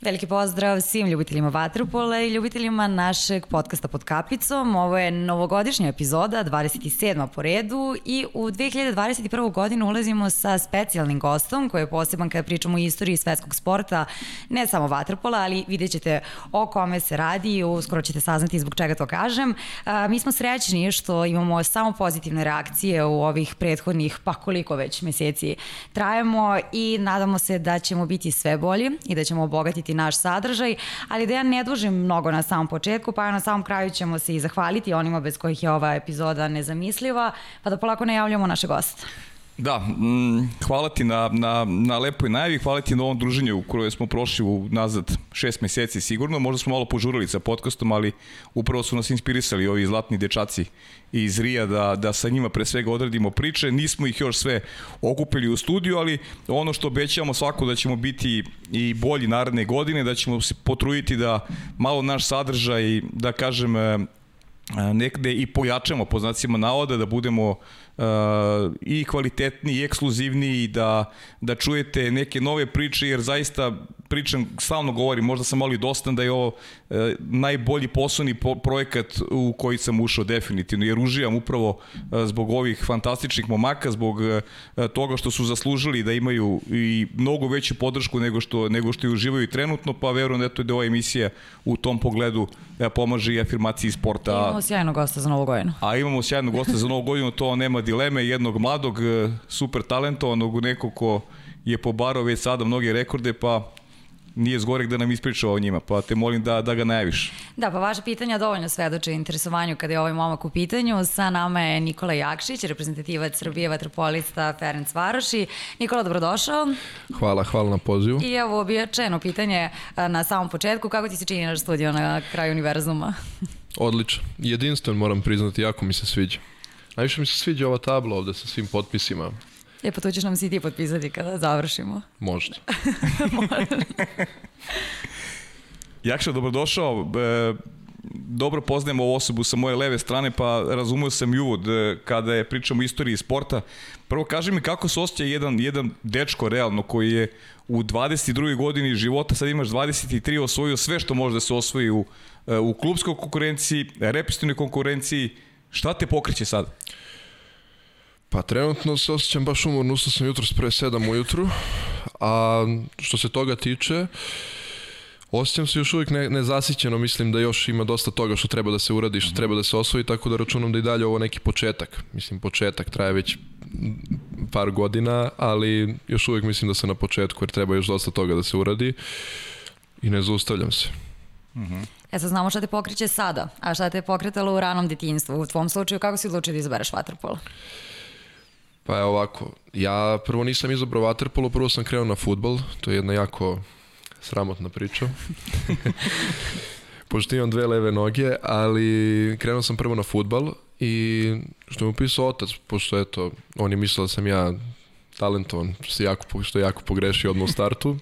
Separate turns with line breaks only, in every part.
Veliki pozdrav svim ljubiteljima Vaterpola i ljubiteljima našeg podcasta pod kapicom. Ovo je novogodišnja epizoda, 27. po redu i u 2021. godinu ulazimo sa specijalnim gostom koji je poseban kada pričamo o istoriji svetskog sporta, ne samo Vaterpola, ali vidjet ćete o kome se radi i uskoro ćete saznati zbog čega to kažem. Mi smo srećni što imamo samo pozitivne reakcije u ovih prethodnih pa koliko već meseci trajemo i nadamo se da ćemo biti sve bolji i da ćemo obogatiti pratiti naš sadržaj, ali da ja ne dužim mnogo na samom početku, pa na samom kraju ćemo se i zahvaliti onima bez kojih je ova epizoda nezamisliva, pa da polako najavljamo naše goste.
Da, mm, hvala ti na, na, na lepoj najavi, hvala ti na ovom druženju u kojoj smo prošli u nazad šest meseci sigurno, možda smo malo požurili sa podcastom, ali upravo su nas inspirisali ovi zlatni dečaci iz Rija da, da sa njima pre svega odradimo priče, nismo ih još sve okupili u studiju, ali ono što obećavamo svako da ćemo biti i bolji naredne godine, da ćemo se potruditi da malo naš sadržaj, da kažem, nekde i pojačamo po znacima navoda, da budemo uh, i kvalitetni i ekskluzivni i da, da čujete neke nove priče, jer zaista pričam, stalno govorim, možda sam malo i dostan da je ovo e, najbolji poslovni po, projekat u koji sam ušao definitivno, jer uživam upravo e, zbog ovih fantastičnih momaka, zbog e, toga što su zaslužili da imaju i mnogo veću podršku nego što, nego što je uživaju trenutno, pa verujem da, to je da ova emisija u tom pogledu e, pomaže i afirmaciji sporta. I
imamo sjajnog gosta za novu godinu.
A imamo sjajnog gosta za novu godinu, to nema dileme, jednog mladog, e, super talentovanog, nekog ko je pobarao već sada mnoge rekorde, pa nije zgorek da nam ispriča o njima, pa te molim da, da ga najaviš.
Da, pa vaša pitanja dovoljno svedoče interesovanju kada je ovaj momak u pitanju. Sa nama je Nikola Jakšić, reprezentativac Srbije, vatropolista Ferenc Varoši. Nikola, dobrodošao.
Hvala, hvala na pozivu.
I evo, objačeno pitanje na samom početku. Kako ti se čini naš studio na kraju univerzuma?
Odlično. Jedinstven moram priznati, jako mi se sviđa. Najviše mi se sviđa ova tabla ovde sa svim potpisima.
E pa to ćeš nam si ti potpisati kada završimo.
Možda.
Jakša, dobrodošao. E, dobro poznajem ovu osobu sa moje leve strane, pa razumio sam i uvod e, kada je pričamo o istoriji sporta. Prvo, kaži mi kako se osjeća jedan, jedan dečko realno koji je u 22. godini života, sad imaš 23, osvojio sve što može da se osvoji u, e, u klubskoj konkurenciji, repestivnoj konkurenciji. Šta te pokreće sad?
Pa trenutno se osjećam baš umorno, ustao sam jutro pre 7 ujutru, a što se toga tiče, Osjećam se još uvijek ne, nezasićeno, mislim da još ima dosta toga što treba da se uradi, što treba da se osvoji, tako da računam da i dalje ovo neki početak. Mislim, početak traje već par godina, ali još uvijek mislim da se na početku, jer treba još dosta toga da se uradi i ne zaustavljam se.
Uh -huh. E sad znamo šta te pokriće sada, a šta te je pokretalo u ranom detinjstvu. U tvom slučaju kako si odlučio da izbereš vaterpolo?
Pa je ovako, ja prvo nisam izabrao vaterpolo, prvo sam krenuo na futbol, to je jedna jako sramotna priča. Pošto imam dve leve noge, ali krenuo sam prvo na futbal i što mi upisao otac, pošto eto, on je mislio da sam ja talentovan, što je jako, što je jako pogrešio odmah u startu.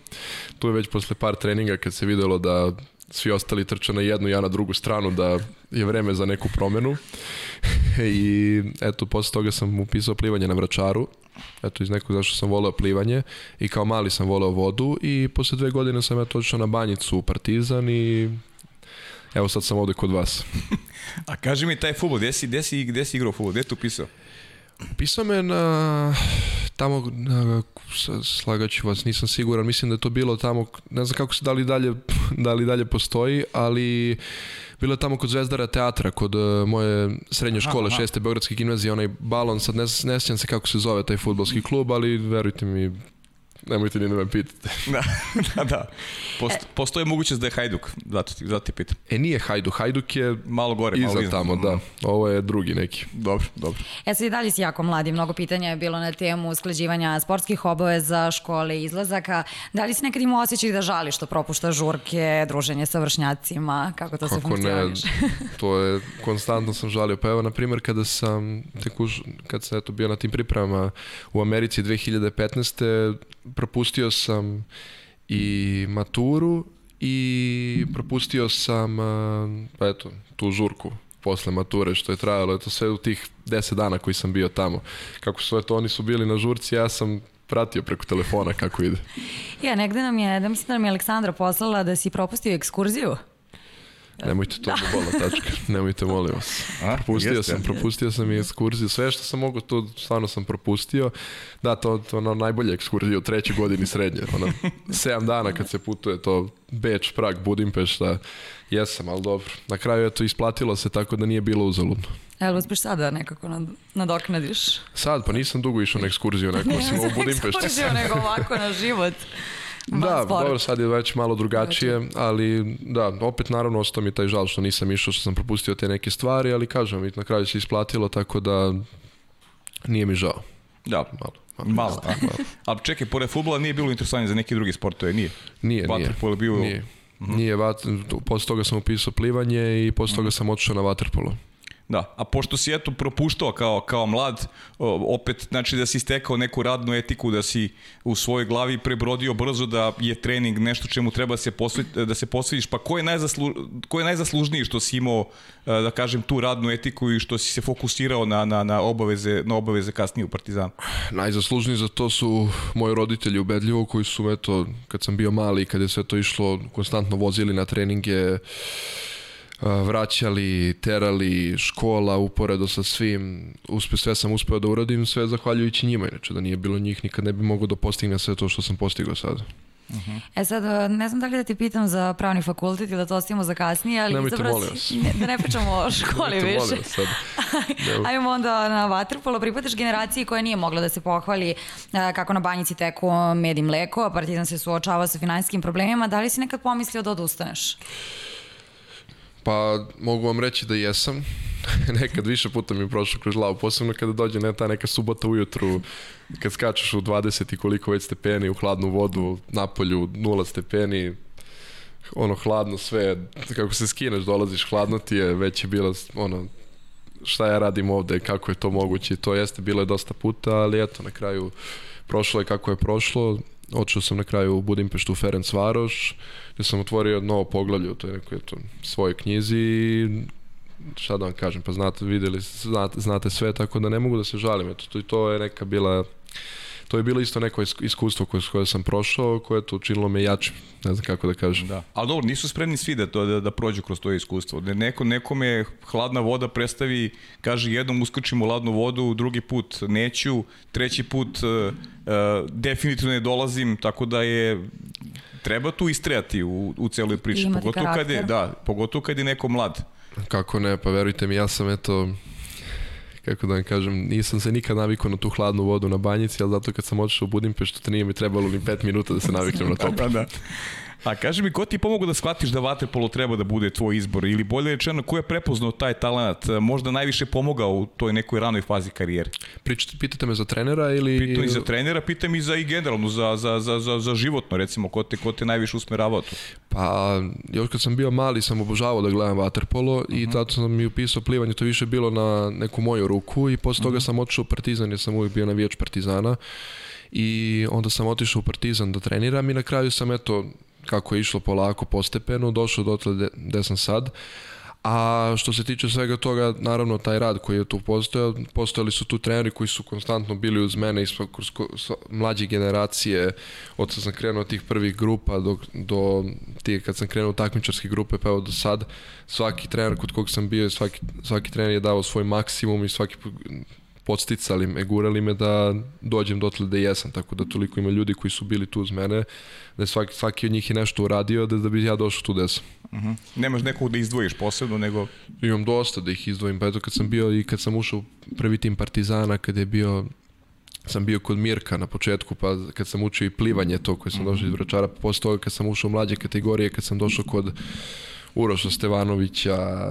Tu je već posle par treninga kad se videlo da svi ostali trče na jednu, ja na drugu stranu, da je vreme za neku promenu. I eto, posle toga sam upisao plivanje na vračaru. Eto, iz nekog zašto sam voleo plivanje i kao mali sam voleo vodu i posle dve godine sam eto odšao na banjicu u Partizan i evo sad sam ovde kod vas.
A kaži mi taj futbol, gde si, gde si, gde si igrao futbol, gde tu upisao?
Pisao me na tamo na, slagaću vas, nisam siguran, mislim da je to bilo tamo, ne znam kako se da li dalje, da li dalje postoji, ali bilo je tamo kod Zvezdara teatra, kod uh, moje srednje škole, aha, aha. šeste Beogradske gimnazije, onaj balon, sad ne, ne sjećam se kako se zove taj futbolski klub, ali verujte mi, Nemojte ni da me pitate.
da, da, da. Posto, e. postoje mogućnost da je Hajduk, zato ti, zato ti pitam.
E nije Hajduk, Hajduk je
malo gore,
iza malo iza tamo, da. Ovo je drugi neki.
Dobro, dobro.
E sad i dalje si jako mladi, mnogo pitanja je bilo na temu usklađivanja sportskih obaveza, škole, izlazaka. Da li si nekad imao osjećaj da žali što propušta žurke, druženje sa vršnjacima, kako to kako se funkcioniš?
ne, to je, konstantno sam žalio. Pa evo, na primjer, kada sam, tek už, kad sam eto bio na tim pripremama u Americi 2015 propustio sam i maturu i propustio sam pa eto, tu žurku posle mature što je trajalo, eto sve u tih 10 dana koji sam bio tamo. Kako su eto, oni su bili na žurci, ja sam pratio preko telefona kako ide.
Ja, negde nam je, da mislim da nam je Aleksandra poslala da si propustio ekskurziju.
Nemojte to da bola tačka. Nemojte, molim vas.
A,
Propustio
jeste.
sam, propustio sam i ekskurziju. Sve što sam mogao, to stvarno sam propustio. Da, to, to ono najbolje ekskurzije u trećoj godini srednje. Ono, sedam dana kad se putuje, to Beč, Prag, Budimpešta. Jesam, ali dobro. Na kraju, eto, isplatilo se tako da nije bilo uzaludno.
Jel uspeš sada nekako nad, nadoknadiš?
Sad, pa nisam dugo išao na ekskurziju, neko osim u Budimpešti.
Ekskurziju nego ovako na život.
Da,
spora.
dobro, sad je već malo drugačije, ali da, opet naravno ostao mi je taj žal što nisam išao, što sam propustio te neke stvari, ali kažem, na kraju se isplatilo, tako da nije mi žao.
Da,
Malo.
malo. a? Ali čekaj, pored futbola nije bilo interesovanje za neki drugi sportove, nije?
Nije, nije.
Vaterpolo je bio-
Nije. Nije, vat, posle toga sam upisao plivanje i posle toga sam otišao na vaterpolo.
Da, a pošto si eto propuštao kao, kao mlad, opet znači da si stekao neku radnu etiku, da si u svojoj glavi prebrodio brzo da je trening nešto čemu treba se posveti, da se posvetiš, pa ko je, najzaslu, ko je najzaslužniji što si imao, e, da kažem, tu radnu etiku i što si se fokusirao na, na, na, obaveze, na obaveze kasnije u Partizanu?
Najzaslužniji za to su moji roditelji ubedljivo koji su, eto, kad sam bio mali kad je sve to išlo, konstantno vozili na treninge, vraćali, terali, škola uporedo sa svim, uspe, sve sam uspeo da uradim, sve zahvaljujući njima, inače da nije bilo njih nikad ne bi mogao da postignem sve to što sam postigao sad.
E sad, uh, ne znam da li da ti pitam za pravni fakultet ili da to ostavimo za kasnije, ali
Nemojte,
izabrao
molim
si- ne, da ne pričamo o školi
Nemojte,
više.
molim vas sad.
Ajmo onda na vaterpolo. Pripadaš generaciji koja nije mogla da se pohvali e, kako na banjici teku med i mleko, a Partizan se suočava sa finansijskim problemima. Da li si nekad pomislio da odustaneš?
Pa mogu vam reći da jesam. Nekad više puta mi je prošlo kroz glavu, posebno kada dođe ne, ta neka subota ujutru, kad skačeš u 20 i koliko već stepeni u hladnu vodu, napolju nula stepeni, ono hladno sve, kako se skineš dolaziš, hladno ti je, već je bilo ono, šta ja radim ovde, kako je to moguće, to jeste bilo je dosta puta, ali eto na kraju prošlo je kako je prošlo, Otišao sam na kraju u Budimpeštu u Ferenc Varoš, gde sam otvorio novo poglavlje u toj nekoj eto, svojoj knjizi i šta da vam kažem, pa znate, videli, znate, znate sve, tako da ne mogu da se žalim, eto, to, to je neka bila, to je bilo isto neko isk- iskustvo koje, koje sam prošao, koje je to učinilo me jačim, ne znam kako da kažem.
Da. Ali dobro, nisu spremni svi da, to, da, da prođu kroz to iskustvo. Neko, nekome hladna voda predstavi, kaže jednom uskočim u hladnu vodu, drugi put neću, treći put uh, uh, definitivno ne dolazim, tako da je treba tu istrajati u, u celoj priči. Pogotovo kad je, da, pogotovo kad je neko mlad.
Kako ne, pa verujte mi, ja sam eto, kako da vam kažem, nisam se nikad navikao na tu hladnu vodu na banjici, ali zato kad sam otišao u Budimpeštu, to nije mi trebalo ni pet minuta da se naviknem na to.
Da, da. A kaži mi, ko ti je pomogao da shvatiš da vaterpolo treba da bude tvoj izbor? Ili bolje rečeno, ko je prepoznao taj talent, možda najviše pomogao u toj nekoj ranoj fazi karijere?
Pričate, pitate me za trenera ili...
Pitam i za trenera, pitam i za i generalno, za, za, za, za, za životno, recimo, ko te, ko te najviše usmeravao tu?
Pa, još kad sam bio mali sam obožavao da gledam vaterpolo i zato sam i upisao plivanje, to više bilo na neku moju ruku i posle toga sam otišao u Partizan jer sam uvijek bio navijač Partizana i onda sam otišao u Partizan da treniram i na kraju sam eto kako je išlo polako, postepeno, došao dotle gde, gde sam sad. A što se tiče svega toga, naravno taj rad koji je tu postojao, postojali su tu treneri koji su konstantno bili uz mene i kroz mlađe generacije, od sam krenuo od tih prvih grupa do, do tih kad sam krenuo takmičarske grupe pa evo do sad, svaki trener kod kog sam bio, svaki, svaki trener je dao svoj maksimum i svaki podsticali me, gurali me da dođem dotle da jesam, tako da toliko ima ljudi koji su bili tu uz mene, da je svaki, svaki od njih je nešto uradio da, da bi ja došao tu gde sam.
Uh -huh. Nemaš nekog da izdvojiš posebno, nego...
Imam dosta da ih izdvojim, pa eto kad sam bio i kad sam ušao u prvi tim Partizana, kad je bio sam bio kod Mirka na početku, pa kad sam učio i plivanje to koje sam došao iz Vračara, pa posle toga kad sam ušao u mlađe kategorije, kad sam došao kod Uroša Stevanovića,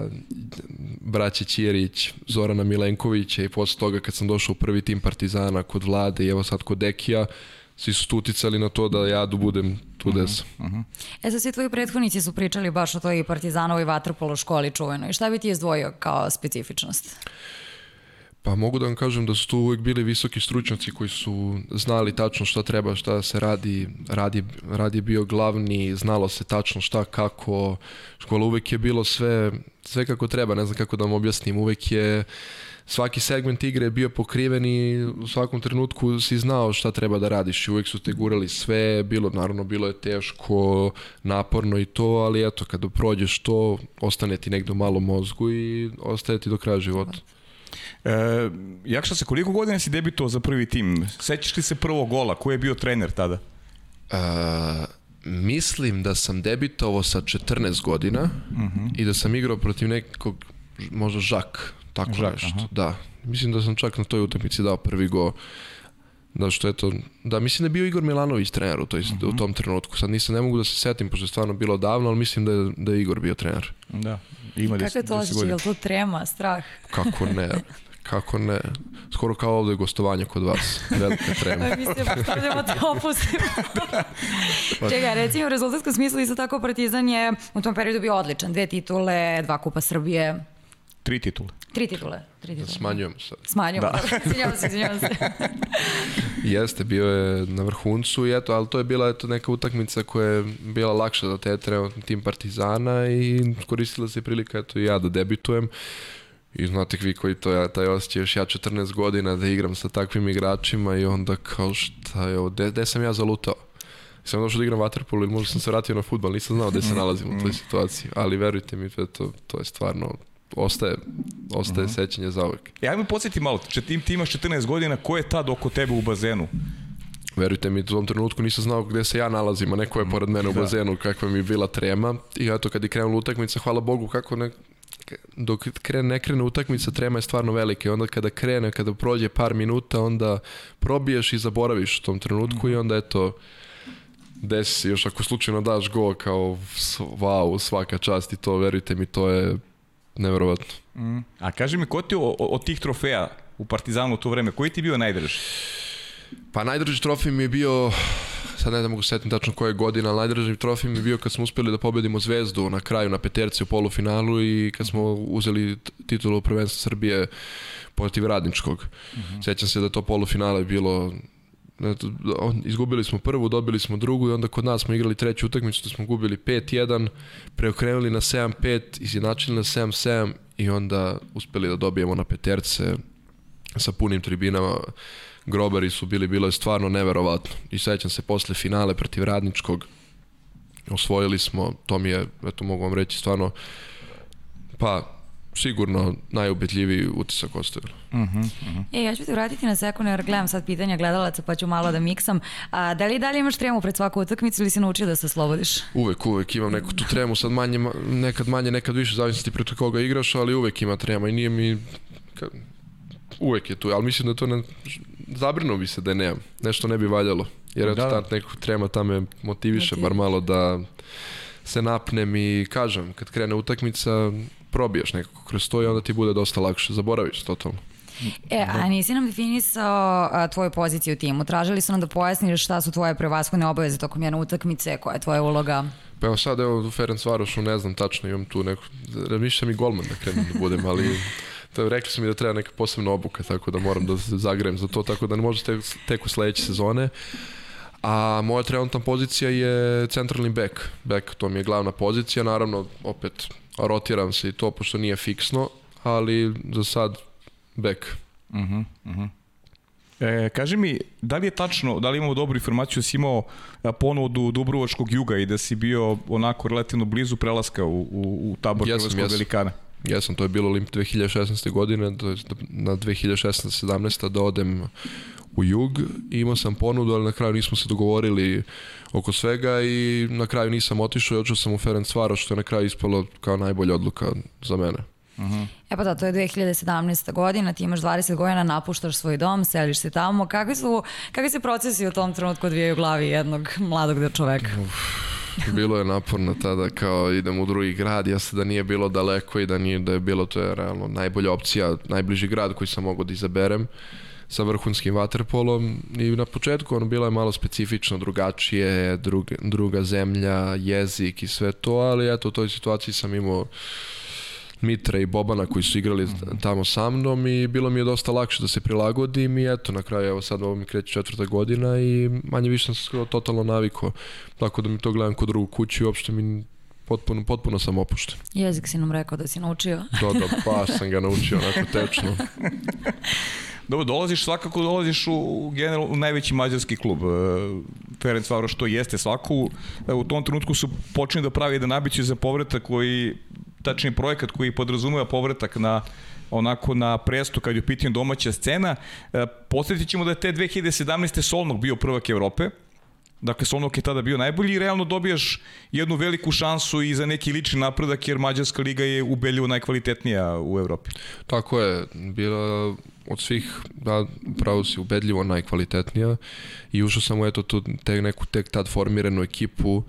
braće Ćirić, Zorana Milenkovića i posle toga kad sam došao u prvi tim Partizana kod Vlade i evo sad kod Dekija, svi su tu uticali na to da ja budem tu gde sam.
E sad svi tvoji prethodnici su pričali baš o toj partizanovoj vaterpolo školi čuvenoj. Šta bi ti izdvojio kao specifičnost?
Pa mogu da vam kažem da su tu uvek bili visoki stručnjaci koji su znali tačno šta treba, šta se radi. Radi, radi bio glavni, znalo se tačno šta, kako. Škola uvek je bilo sve, sve kako treba, ne znam kako da vam objasnim. Uvek je svaki segment igre bio pokriven i u svakom trenutku si znao šta treba da radiš i uvek su te gurali sve, bilo, naravno bilo je teško, naporno i to, ali eto, kada prođeš to, ostane ti negde u malom mozgu i ostaje ti do kraja života.
E, Jakša se, koliko godina si debitovao za prvi tim? Sećaš li se prvog gola? Ko je bio trener tada?
Uh, mislim da sam debitovao sa 14 godina uh -huh. i da sam igrao protiv nekog, možda Žak, tako
Žak,
nešto.
aha.
Da. Mislim da sam čak na toj utakmici dao prvi go. Da što eto, da mislim da je bio Igor Milanović trener u, toj, uh -huh. u tom trenutku. Sad nisam, ne mogu da se setim, pošto je stvarno bilo davno, ali mislim da je, da je Igor bio trener.
Da, ima
Kako je to
10
osjećaj? Je li to trema, strah?
Kako ne? Kako ne? Skoro kao ovde gostovanje kod vas. Velika trema.
Pa mislim, stavljamo te opustimo. Čekaj, recimo u rezultatskom smislu isto tako Partizan je u tom periodu bio odličan. Dve titule, dva kupa Srbije,
Tri titule.
tri titule. Tri titule.
Smanjujem sad.
Smanjujemo,
Da.
da. izvinjavam se, izvinjavam se.
Jeste, bio je na vrhuncu i eto, ali to je bila eto neka utakmica koja je bila lakša za te trenutni tim Partizana i koristila se prilika eto i ja da debitujem. I znate vi koji to ja, taj osjećaj, još ja 14 godina da igram sa takvim igračima i onda kao šta je ovo, gde, gde sam ja zalutao? Sam došao da igram vaterpolo ili možda sam se vratio na futbal, nisam znao gde se nalazim u toj situaciji, ali verujte mi, to, to je stvarno, ostaje, ostaje sećanje za uvek.
Ja mi podsjeti malo, če ti, ti imaš 14 godina, ko je tad oko tebe u bazenu?
Verujte mi, u tom trenutku nisam znao gde se ja nalazim, a neko je pored mene u
Da.
bazenu, kakva mi je bila trema. I eto, kad je krenula utakmica, hvala Bogu, kako ne, dok krene, ne krene utakmica, trema je stvarno velika. I onda kada krene, kada prođe par minuta, onda probiješ i zaboraviš u tom trenutku i onda eto, desi još ako slučajno daš go kao wow, svaka čast i to, verujte mi, to je neverovatno.
Mm. A kaži mi, ko ti od tih trofeja u Partizanu u to vreme, koji ti je bio najdrži?
Pa najdrži trofej mi je bio, sad ne mogu se setim tačno koje godine, ali najdrži trofej mi je bio kad smo uspeli da pobedimo Zvezdu na kraju na peterci u polufinalu i kad smo uzeli titulu prvenstva Srbije protiv Radničkog. Sećam se da to polufinale bilo izgubili smo prvu, dobili smo drugu i onda kod nas smo igrali treću utakmicu, da smo gubili 5-1, preokrenuli na 7-5, izjednačili na 7-7 i onda uspeli da dobijemo na peterce sa punim tribinama grobari su bili, bilo je stvarno neverovatno. I sećam se posle finale protiv Radničkog, osvojili smo, to mi je, eto mogu vam reći, stvarno, pa sigurno najubedljiviji utisak ostavilo.
E, ja ću te vratiti na sekund jer gledam sad pitanja gledalaca pa ću malo da miksam. A, da li i dalje imaš tremu pred svaku utakmicu ili si naučio da se slobodiš?
Uvek, uvek imam neku tu tremu, sad manje, ma- nekad manje, nekad više, zavisnosti protiv koga igraš, ali uvek ima trema i nije mi, ka, uvek je tu, ali mislim da to ne, zabrinuo bi se da je nemam, nešto ne bi valjalo, jer eto
Da.
da. ta nekog trema tam me motiviše, bar malo da se napnem i kažem, kad krene utakmica, probijaš nekako kroz to i onda ti bude dosta lakše, zaboraviš totalno.
E, a nisi nam definisao a, tvoju poziciju u timu. Tražili su nam da pojasniš šta su tvoje prevashodne obaveze tokom jedne utakmice, koja je tvoja uloga.
Pa evo sad, evo, u Ferenc Varošu, ne znam tačno, imam tu neku, razmišljam i golman da krenem da budem, ali to, rekli su mi da treba neka posebna obuka, tako da moram da se zagrem za to, tako da ne može tek, tek u sledeće sezone. A moja trenutna pozicija je centralni back. Back, to mi je glavna pozicija, naravno, opet, rotiram se i to, pošto nije fiksno, ali za sad back.
E, kaži mi, da li je tačno, da li imamo dobru informaciju da si imao a, ponudu Dubrovačkog juga i da si bio onako relativno blizu prelaska u, u, u tabor
Jesam,
Hrvatskog
jesam.
velikana?
Jesam, to je bilo Olimp 2016. godine, to je na 2016-17 da odem u jug. Imao sam ponudu, ali na kraju nismo se dogovorili oko svega i na kraju nisam otišao i otišao sam u Ferenc Varoš, što je na kraju ispalo kao najbolja odluka za mene.
E pa da, to je 2017. godina, ti imaš 20 godina, napuštaš svoj dom, seliš se tamo. Kakvi su, kakvi se procesi u tom trenutku odvijaju u glavi jednog mladog da čoveka?
Bilo je naporno tada kao idem u drugi grad, ja se da nije bilo daleko i da nije da je bilo to je realno najbolja opcija, najbliži grad koji sam mogao da izaberem sa vrhunskim vaterpolom i na početku ono bilo je malo specifično drugačije, druga, druga zemlja, jezik i sve to, ali eto u toj situaciji sam imao Mitra i Bobana koji su igrali tamo sa mnom i bilo mi je dosta lakše da se prilagodim i eto na kraju evo sad ovo mi kreće četvrta godina i manje više sam se totalno navikao tako da mi to gledam kod drugu kuću i uopšte mi potpuno, potpuno sam opušten.
Jezik si nam rekao da si naučio.
Da, da, baš sam ga naučio onako tečno.
Dobro, dolaziš svakako dolaziš u, general, u najveći mađarski klub. E, Ferenc Varo što jeste svaku. E, u tom trenutku su počeli da pravi jedan ambiciju za povratak koji, tačnije projekat koji podrazumeva povratak na onako na presto kad je u pitanju domaća scena. E, Posjetit ćemo da je te 2017. Solnog bio prvak Evrope, Dakle, Solnok je tada bio najbolji i realno dobijaš jednu veliku šansu i za neki lični napredak, jer Mađarska liga je ubeljivo najkvalitetnija u Evropi.
Tako je, bila od svih, da, pravo si ubedljivo najkvalitetnija i ušao sam u eto tu te, neku tek tad formiranu ekipu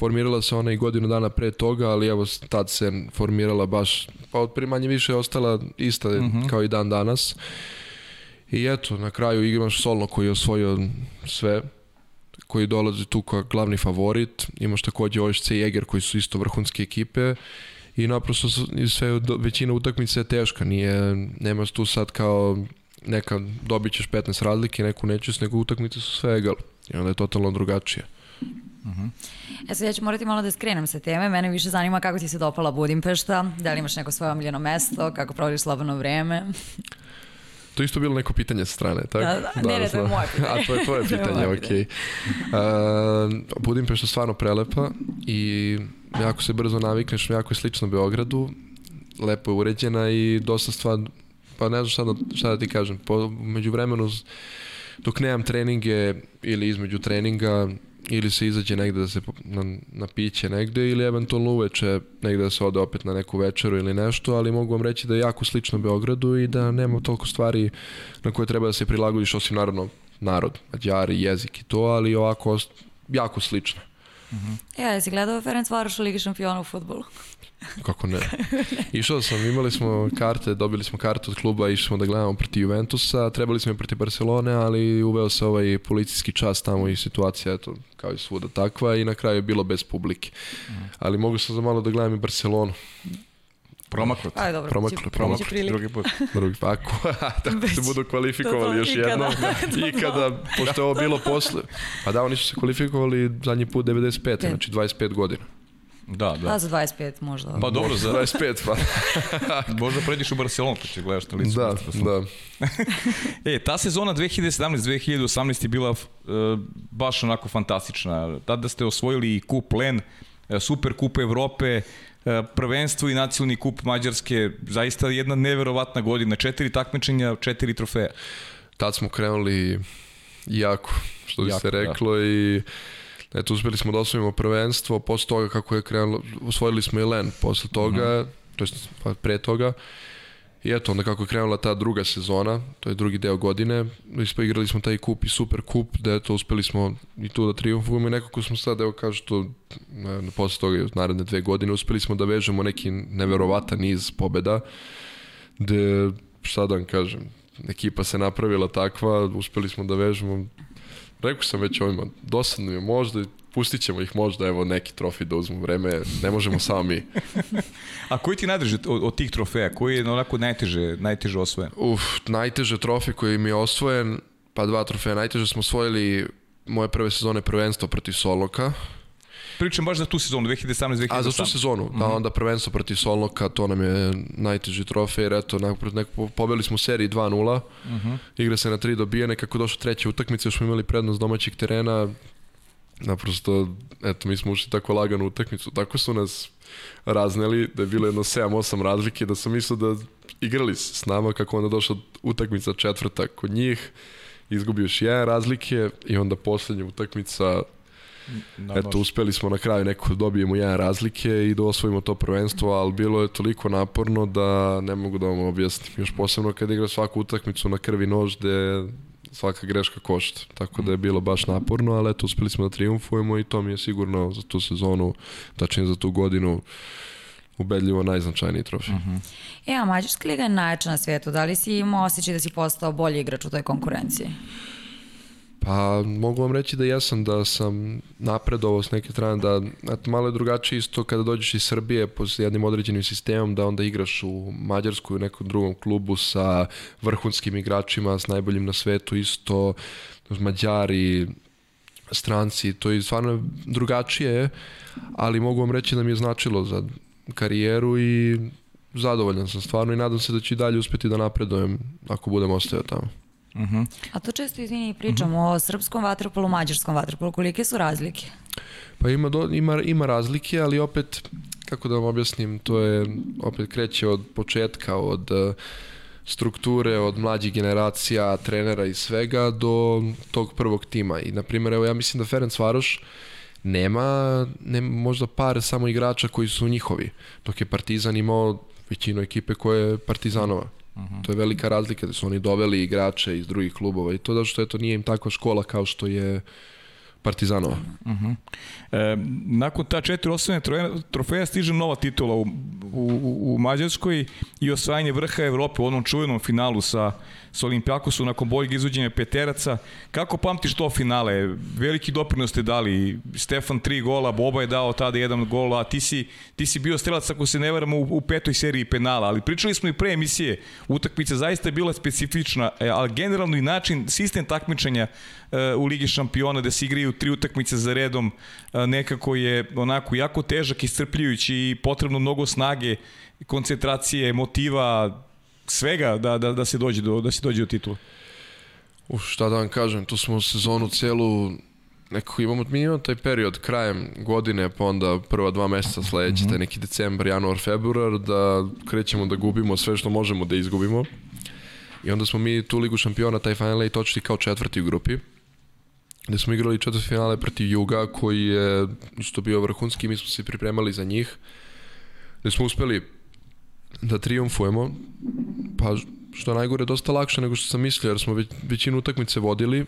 formirala se ona i godinu dana pre toga, ali evo tad se formirala baš, pa od primanje više je ostala ista mhm. -huh. kao i dan danas. I eto, na kraju imaš Solno koji je osvojio sve, koji dolazi tu kao glavni favorit, imaš takođe OSC i Eger koji su isto vrhunske ekipe i naprosto sve, većina utakmica je teška, nije, nema tu sad kao neka dobit ćeš 15 razlike, neku nećeš, nego utakmice su sve egal i onda je totalno drugačije.
Uh -huh. E sad ja ću morati malo da skrenem sa teme, mene više zanima kako ti se dopala Budimpešta, da li imaš neko svoje omiljeno mesto, kako provodiš slobodno vreme?
To isto bilo neko pitanje sa strane, tako?
Da, da, ne, ne, to je moje pitanje.
A, to je tvoje pitanje, okej. Okay. Uh, Budimpešta je stvarno prelepa i jako se brzo navikneš, jako je slično Beogradu, lepo je uređena i dosta stvar, pa ne znam šta da, šta da ti kažem, po, među vremenu dok nemam treninge ili između treninga ili se izađe negde da se na, na piće negde ili eventualno uveče negde da se ode opet na neku večeru ili nešto, ali mogu vam reći da je jako slično Beogradu i da nema toliko stvari na koje treba da se prilagodiš osim naravno narod, mađari, jezik i to, ali ovako jako slično.
Uh -huh. Ja, jesi gledao Ferenc Varoš u Ligi šampiona u futbolu?
Kako ne? Išao sam, imali smo karte, dobili smo kartu od kluba, išli smo da gledamo protiv Juventusa, trebali smo i protiv Barcelone, ali uveo se ovaj policijski čas tamo i situacija, eto, kao i svuda takva i na kraju je bilo bez publike. Ali mogu sam za malo da gledam i Barcelonu.
Promaklo.
Ajde, dobro,
promaklo, promaklo.
Drugi put.
Drugi pa ako, tako se budu kvalifikovali još jednom. I kada, pošto je ovo bilo posle. Pa da, oni su se kvalifikovali zadnji put 95, znači 25 godina.
Da, da.
Pa za 25 možda.
Pa dobro, za
25 pa.
možda pređeš u Barcelonu pa će gledaš na licu.
Da, da.
e, ta sezona 2017-2018 je bila uh, baš onako fantastična. Tada ste osvojili i kup Len, e, Super kup Evrope, e, prvenstvo i nacionalni kup Mađarske, zaista jedna neverovatna godina, četiri takmičenja, četiri trofeja.
Tad smo krenuli jako, što bi jako, se da. reklo da. i Eto, uspeli smo da osvojimo prvenstvo, posle toga kako je krenulo, osvojili smo i Len posle toga, uh mhm. -huh. to jest pa pre toga. I eto, onda kako je krenula ta druga sezona, to je drugi deo godine, igrali smo taj kup i super kup, da eto, uspeli smo i tu da triumfujemo. I nekako smo sad, evo kažu to, na, posle toga, naredne dve godine, uspeli smo da vežemo neki neverovatan niz pobeda, gde, šta da vam kažem, ekipa se napravila takva, uspeli smo da vežemo Rekao sam već ovima, dosadno je možda, pustit ćemo ih možda, evo neki trofej da uzmu vreme, ne možemo samo mi.
A koji ti najdrže od, od tih trofeja? Koji je onako najteže, najteže osvojen?
Uf, najteže trofej koji mi je osvojen, pa dva trofeja. Najteže smo osvojili moje prve sezone prvenstvo protiv Soloka,
Pričam baš za tu sezonu, 2017-2018.
A za tu sezonu, mm -hmm. da onda prvenstvo protiv Solnoka, to nam je najteži trofej, jer eto, nakon, neko, pobeli smo u seriji 2-0, mm -hmm. igra se na 3 dobijene, kako došla treća utakmica, još smo imali prednost domaćeg terena, naprosto, eto, mi smo ušli tako lagano u utakmicu, tako su nas razneli, da je bilo jedno 7-8 razlike, da sam mislio da igrali s nama, kako onda došla utakmica četvrta kod njih, izgubio još jedan razlike i onda poslednja utakmica Da, Eto, uspeli smo na kraju neko da dobijemo jedan razlike i da osvojimo to prvenstvo, ali bilo je toliko naporno da ne mogu da vam objasnim. Još posebno kad igra svaku utakmicu na krvi nož gde svaka greška košta. Tako da je bilo baš naporno, ali eto, uspeli smo da triumfujemo i to mi je sigurno za tu sezonu, tačnije za tu godinu, ubedljivo najznačajniji trofej. Uh
-huh. E, a Mađarska liga je najjača na svijetu. Da li si imao osjećaj da si postao bolji igrač u toj konkurenciji?
Pa mogu vam reći da jesam, da sam napredovao s neke strane, da eto, malo je drugačije isto kada dođeš iz Srbije po jednim određenim sistemom, da onda igraš u Mađarskoj u nekom drugom klubu sa vrhunskim igračima, s najboljim na svetu isto, Mađari, stranci, to je stvarno drugačije, ali mogu vam reći da mi je značilo za karijeru i zadovoljan sam stvarno i nadam se da ću i dalje uspeti da napredujem ako budem ostao tamo.
Uh -huh. A to često, izvini, pričamo uh -huh. o srpskom vaterpolu, mađarskom vaterpolu. Kolike su razlike?
Pa ima, do, ima, ima razlike, ali opet, kako da vam objasnim, to je, opet kreće od početka, od uh, strukture, od mlađih generacija, trenera i svega, do tog prvog tima. I, na primjer, evo, ja mislim da Ferenc Varoš nema, nema možda par samo igrača koji su njihovi, dok je Partizan imao većinu ekipe koje je Partizanova. -huh. To je velika razlika da su oni doveli igrače iz drugih klubova i to da što je to nije im takva škola kao što je Partizanova.
Uh -huh. e, nakon ta četiri osvojene trofeja stiže nova titula u, u, u Mađarskoj i osvajanje vrha Evrope u onom čuvenom finalu sa sa Olimpijakosom nakon boljeg izvođenja peteraca. Kako pamtiš to finale? Veliki doprinos ste dali. Stefan tri gola, Boba je dao tada jedan gol, a ti si, ti si bio strelac, ako se ne varamo, u, u petoj seriji penala. Ali pričali smo i pre emisije, utakmica zaista je bila specifična, e, ali generalno i način, sistem takmičenja u Ligi šampiona, da se igraju tri utakmice za redom, e, nekako je onako jako težak, iscrpljujući i potrebno mnogo snage, koncentracije, motiva, svega da, da, da se dođe do, da se dođe do titula?
Uf, šta da vam kažem, tu smo sezonu celu nekako imamo, mi imamo taj period krajem godine, pa onda prva dva meseca sledeće, mm -hmm. taj neki decembar, januar, februar, da krećemo da gubimo sve što možemo da izgubimo. I onda smo mi tu ligu šampiona, taj Final Eight, očiti kao četvrti u grupi gde smo igrali četvrti finale protiv Juga koji je isto bio vrhunski mi smo se pripremali za njih gde smo uspeli da triumfujemo, pa što najgore dosta lakše nego što sam mislio, jer smo već, većinu utakmice vodili,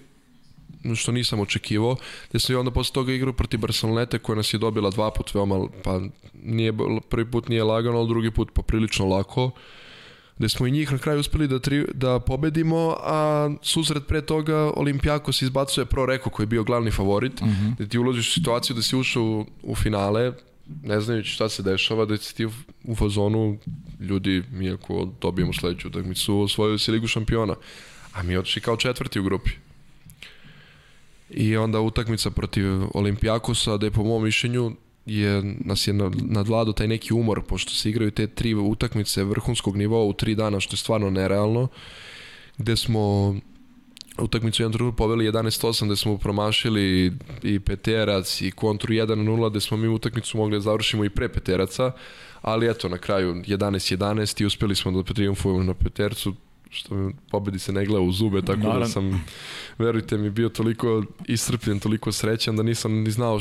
što nisam očekivao, gde sam i onda posle toga igrao protiv Barcelonete koja nas je dobila dva put veoma, pa nije, prvi put nije lagano, ali drugi put poprilično lako, gde smo i njih na kraju uspeli da, tri, da pobedimo, a susret pre toga Olimpijakos izbacuje Pro Reko koji je bio glavni favorit, mhm. -huh. gde ti ulaziš u situaciju da si ušao u, u finale, ne znajući šta se dešava, da si ti u fazonu ljudi, mi ako dobijemo sledeću utakmicu, osvojili se ligu šampiona. A mi otišli kao četvrti u grupi. I onda utakmica protiv Olimpijakosa, da je po mom mišljenju je, nas je nadvladao taj neki umor, pošto se igraju te tri utakmice vrhunskog nivoa u tri dana, što je stvarno nerealno, gde smo utakmicu jedan trenutku poveli 11-8 gde smo promašili i peterac i kontru 1-0 gde smo mi utakmicu mogli da završimo i pre peteraca, ali eto na kraju 11-11 i uspeli smo da triumfujemo na petercu što pobedi se ne gleda u zube, tako Naravno. da sam, verujte mi, bio toliko iscrpljen, toliko srećan da nisam ni znao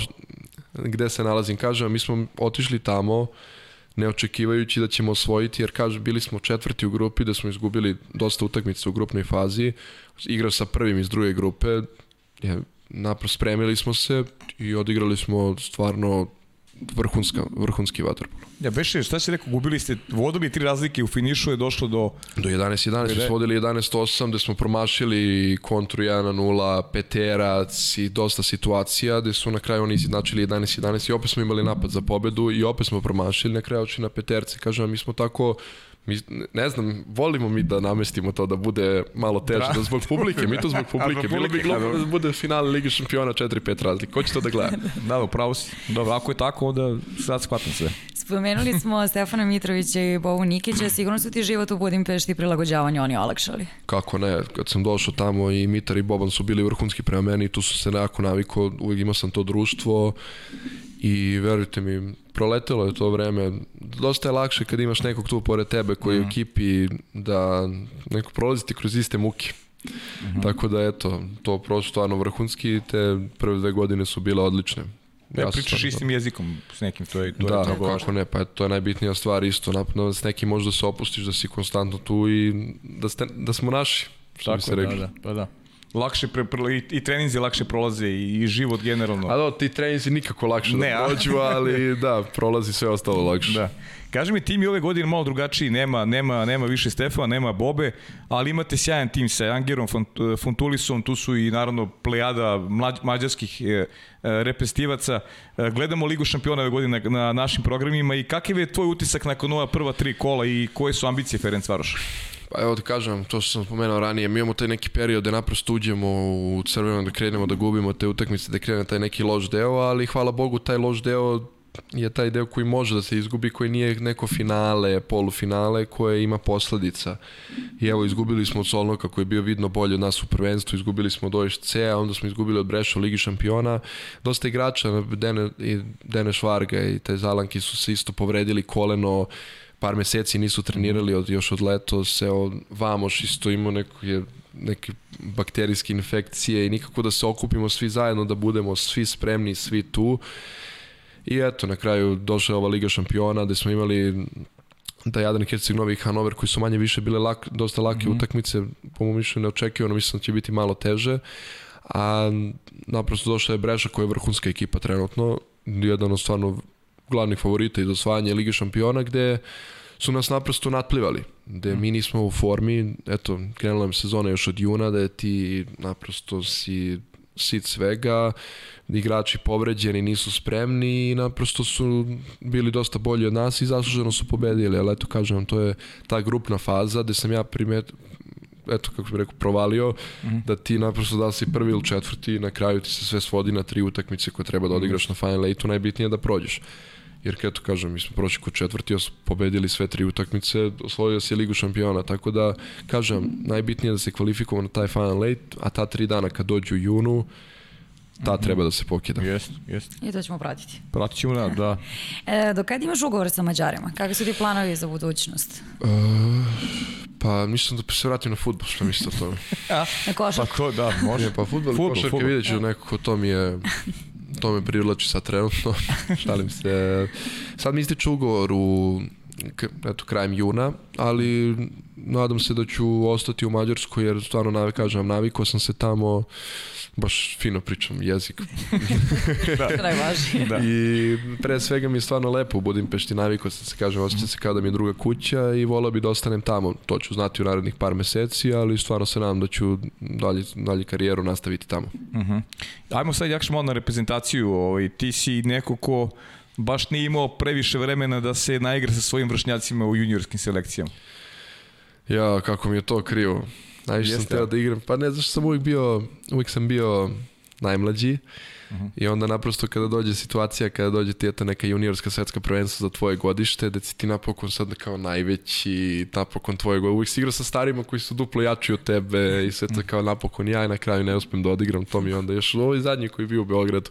gde se nalazim. Kažem, mi smo otišli tamo, ne očekivajući da ćemo osvojiti, jer kaže, bili smo četvrti u grupi, da smo izgubili dosta utakmica u grupnoj fazi, igrao sa prvim iz druge grupe, je, naprosto spremili smo se i odigrali smo stvarno vrhunska, vrhunski vaterpol.
Ja, Beše, šta si rekao, gubili ste, vodili tri razlike, u finišu je došlo do...
Do 11-11, smo vodili 11-8, gde smo promašili kontru 1-0, peterac i dosta situacija, gde su na kraju oni izjednačili 11-11 i opet smo imali napad za pobedu i opet smo promašili, na kraju oči na peterce, kažem, mi smo tako mi, ne znam, volimo mi da namestimo to da bude malo teže, da, da zbog publike, mi to zbog publike. Bilo bi glupo da bude finale Ligi šampiona 4-5 razlike. Ko će to da gleda?
da, upravo si. Dobro, ako je tako, onda sad shvatam sve.
Spomenuli smo Stefana Mitrovića i Bovu Nikića, sigurno su ti život u Budimpešti i prilagođavanje oni olakšali.
Kako ne, kad sam došao tamo i Mitar i Boban su bili vrhunski prema meni, tu su se nekako naviko, uvijek imao sam to društvo i verujte mi, proletelo je to vreme. Dosta je lakše kad imaš nekog tu pored tebe koji je u mhm. ekipi da neko prolaziti kroz iste muke. Mm -hmm. Tako da eto, to prosto stvarno vrhunski te prve dve godine su bile odlične.
Ne, ja pričaš istim jezikom s nekim, to je, to
da,
je
kako važno. ne, pa to je najbitnija stvar isto, napadno s nekim možda se opustiš da si konstantno tu i da, ste, da smo naši, što
Tako, bi se rekli. Da, da, pa da. Lakše pre, pre, i, i treninzi lakše prolaze i, i život generalno.
A da, ti treninzi nikako lakše
Ne,
da prođu, ali da, prolazi sve ostalo lakše.
Da. Kaži mi, tim je ove godine malo drugačiji, nema, nema, nema više Stefana, nema Bobe, ali imate sjajan tim sa Angerom, Funtulisom, tu su i naravno plejada mlađ, mađarskih e, e, repestivaca. E, gledamo Ligu šampiona ove godine na, na našim programima i kakav je tvoj utisak nakon ova prva tri kola i koje su ambicije Ferenc Varoša?
Pa evo da kažem, to što sam spomenuo ranije, mi imamo taj neki period da naprosto uđemo u crveno, da krenemo da gubimo te utakmice, da krene taj neki loš deo, ali hvala Bogu taj loš deo je taj deo koji može da se izgubi, koji nije neko finale, polufinale, koje ima posledica. I evo, izgubili smo od Solnoka koji je bio vidno bolji od nas u prvenstvu, izgubili smo od OSC-a, onda smo izgubili od Breša u Ligi šampiona. Dosta igrača, Dene, i Dene Švarga i te Zalanki su se isto povredili koleno, par meseci nisu trenirali od, još od letos, evo, Vamoš isto imao neko je neke bakterijske infekcije i nikako da se okupimo svi zajedno, da budemo svi spremni, svi tu. I eto, na kraju došla je ova Liga šampiona gde smo imali da Jadran Herceg Novi i Hanover koji su manje više bile lak, dosta lake mm -hmm. utakmice, po mojom mišljenju neočekivano, mislim da će biti malo teže. A naprosto došla je Breša koja je vrhunska ekipa trenutno, jedan od stvarno glavnih favorita iz osvajanja Lige šampiona gde su nas naprosto natplivali, gde mi nismo u formi, eto, krenula je sezona još od juna, da je ti naprosto si sit svega, igrači povređeni nisu spremni i naprosto su bili dosta bolji od nas i zasluženo su pobedili, ali eto kažem vam, to je ta grupna faza gde sam ja primet, eto kako bih rekao, provalio, mm -hmm. da ti naprosto da si prvi ili četvrti, na kraju ti se sve svodi na tri utakmice koje treba da odigraš na Final Eight-u, najbitnije je da prođeš. Jer kad to kažem, mi smo prošli kod četvrti, pobedili sve tri utakmice, osvojio se Ligu šampiona, tako da kažem, najbitnije je da se kvalifikujemo na taj Final Eight, a ta tri dana kad dođu u junu, ta treba da se pokida.
Jeste, jeste.
I to ćemo pratiti.
Pratit ćemo da, da.
E, do kada imaš ugovor sa Mađarima? Kakvi su ti planovi za budućnost?
Uh, pa mislim da se vratim na futbol, što mislite o tome.
Na
Pa
košarku?
to, da, može.
Ne, pa futbol i
Fudbal,
košarka vidjet ću nekako, to mi je to me privlači sad trenutno, šalim se. Sad mi ističe ugovor u eto, krajem juna, ali nadam se da ću ostati u Mađarskoj jer stvarno kažem vam, navikao sam se tamo baš fino pričam jezik
Najvažnije.
Da.
i pre svega mi je stvarno lepo u Budimpešti navikao sam se kažem osjećam se kao da mi je druga kuća i volao bi da ostanem tamo to ću znati u narednih par meseci ali stvarno se nadam da ću dalje, dalje karijeru nastaviti tamo
Uh Ajmo sad jakše malo na reprezentaciju. Ovaj, ti si neko ko baš nije imao previše vremena da se naigra sa svojim vršnjacima u juniorskim selekcijama.
Ja, kako mi je to krivo. Najviše sam teo
a?
da igram. Pa ne, zašto sam uvijek bio, uvijek sam bio najmlađi.
Mhm.
I onda naprosto kada dođe situacija, kada dođe ti eto neka juniorska svetska prvenstva za tvoje godište, da si ti napokon sad kao najveći, napokon tvoje godište. Uvijek si igrao sa starima koji su duplo jači od tebe i sve
Mhm.
to kao napokon ja i na kraju ne uspem da odigram to mi onda još ovaj zadnji koji je bio u Beogradu.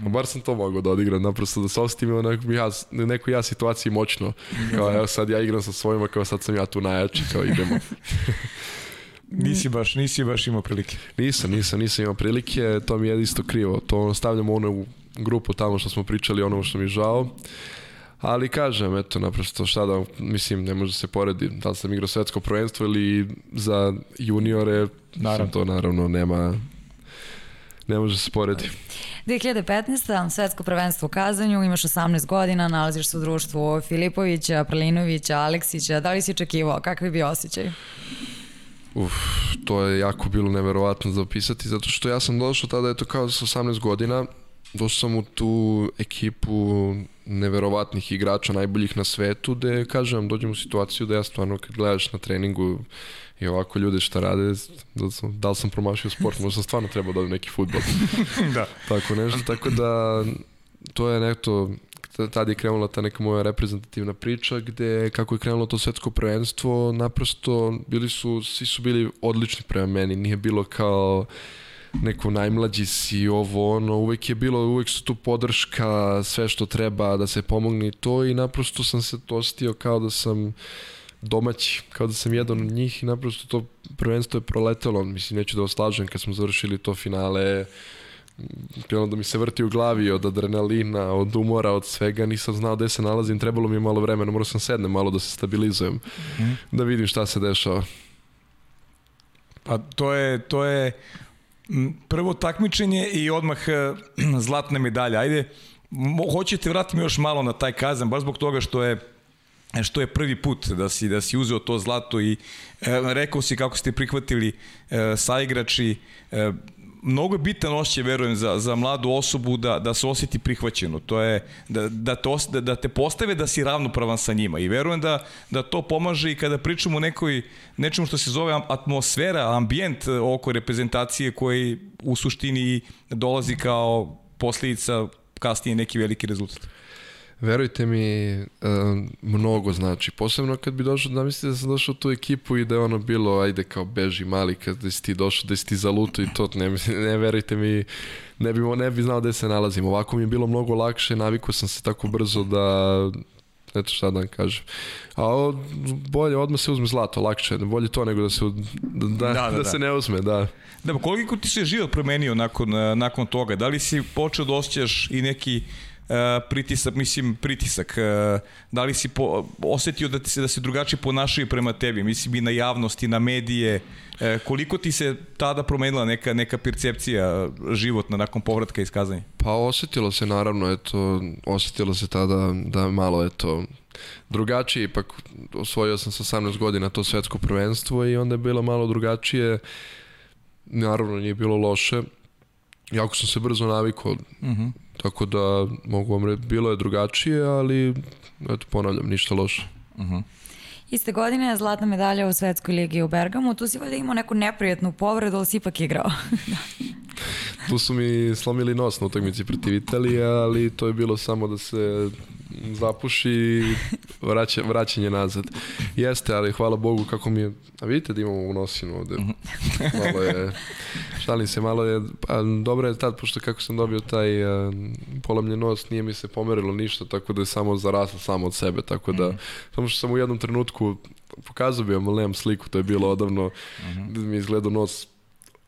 Mhm.
Bar sam to mogao da odigram, naprosto da se osjetim u nekom ja, nekoj ja situaciji moćno. Kao evo sad ja igram sa svojima, kao sad sam ja tu najjači, kao idemo.
Nisi baš, nisi baš imao prilike.
Nisam, nisam, nisam imao prilike, to mi je isto krivo. To stavljamo ono u grupu tamo što smo pričali, ono što mi je žao. Ali kažem, eto, naprosto šta da, mislim, ne može se poredi. Da li sam igrao svetsko prvenstvo ili za juniore,
Naravno.
to naravno nema, ne može se poredi.
2015. svetsko prvenstvo u Kazanju, imaš 18 godina, nalaziš se u društvu Filipovića, Prlinovića, Aleksića. Da li si očekivao? Kakav je bio osjećaj?
Uf, to je jako bilo neverovatno za opisati, zato što ja sam došao tada, eto, kao sa 18 godina, došao sam u tu ekipu neverovatnih igrača, najboljih na svetu, gde, kažem, dođem u situaciju da ja stvarno, kad gledaš na treningu i ovako ljude šta rade, da, sam, da li sam promašio sport, možda sam stvarno trebao da neki futbol.
da.
tako nešto, tako da to je nekto, tad je krenula ta neka moja reprezentativna priča gde kako je krenulo to svetsko prvenstvo naprosto bili su, svi su bili odlični prema meni, nije bilo kao neko najmlađi si ovo ono, uvek je bilo, uvek su tu podrška, sve što treba da se pomogne to i naprosto sam se ostio kao da sam domaći, kao da sam jedan od njih i naprosto to prvenstvo je proletelo, mislim neću da oslažem kad smo završili to finale, krenulo da mi se vrti u glavi od adrenalina, od umora, od svega, nisam znao gde se nalazim, trebalo mi je malo vremena, morao sam sednem malo da se stabilizujem,
Mhm.
da vidim šta se dešava.
Pa to je, to je Prvo takmičenje i odmah e, zlatna medalja. Ajde, hoćete vratiti još malo na taj kazan, baš zbog toga što je što je prvi put da si da si uzeo to zlato i e, rekao si kako ste prihvatili e, saigrači e, mnogo je bitan osjećaj, verujem, za, za mladu osobu da, da se osjeti prihvaćeno. To je da, da, te, os, da, da te postave da si ravnopravan sa njima. I verujem da, da to pomaže i kada pričamo o nekoj, nečemu što se zove atmosfera, ambijent oko reprezentacije koji u suštini dolazi kao posljedica kasnije neki veliki rezultat.
Verujte mi, mnogo znači. Posebno kad bi došao, da mislite da sam došao u tu ekipu i da je ono bilo, ajde kao beži mali, kad da si ti došao, da si ti zaluto i to, ne, ne verujte mi, ne bi, ne bi znao gde se nalazim. Ovako mi je bilo mnogo lakše, navikao sam se tako brzo da, eto šta da vam kažem. A o, bolje odmah se uzme zlato, lakše, bolje to nego da se, da, da, da, da, da se ne uzme, da.
Da, koliko ti se život promenio nakon, nakon toga? Da li si počeo da osjećaš i neki pritisak, mislim pritisak, e, da li si po, osetio da, ti se, da se drugačije ponašaju prema tebi, mislim i na javnosti, na medije, e, koliko ti se tada promenila neka, neka percepcija životna nakon povratka iz Kazanje?
Pa osetilo se naravno, eto, osetilo se tada da malo, eto, drugačije, ipak osvojio sam sa 18 godina to svetsko prvenstvo i onda je bilo malo drugačije, naravno nije bilo loše, jako sam se brzo navikao, uh mhm. -huh Tako da mogu vam reći, bilo je drugačije, ali eto, ponavljam, ništa loše. Uh
-huh. Iste godine je zlatna medalja u Svetskoj ligi u Bergamu. Tu si valjda imao neku neprijatnu povredu, ali si ipak igrao.
tu su mi slomili nos na utakmici protiv Italije, ali to je bilo samo da se zapuši vraća, vraćanje nazad. Jeste, ali hvala Bogu kako mi je... A vidite da imamo u nosinu ovde. Mhm. Malo je... Šalim se, malo je... A, dobro je tad, pošto kako sam dobio taj a, polomljen nos, nije mi se pomerilo ništa, tako da je samo zaraslo samo od sebe, tako da... Mm. Samo što sam u jednom trenutku pokazao bi vam, nemam sliku, to je bilo odavno, mm -hmm. da mi izgledao nos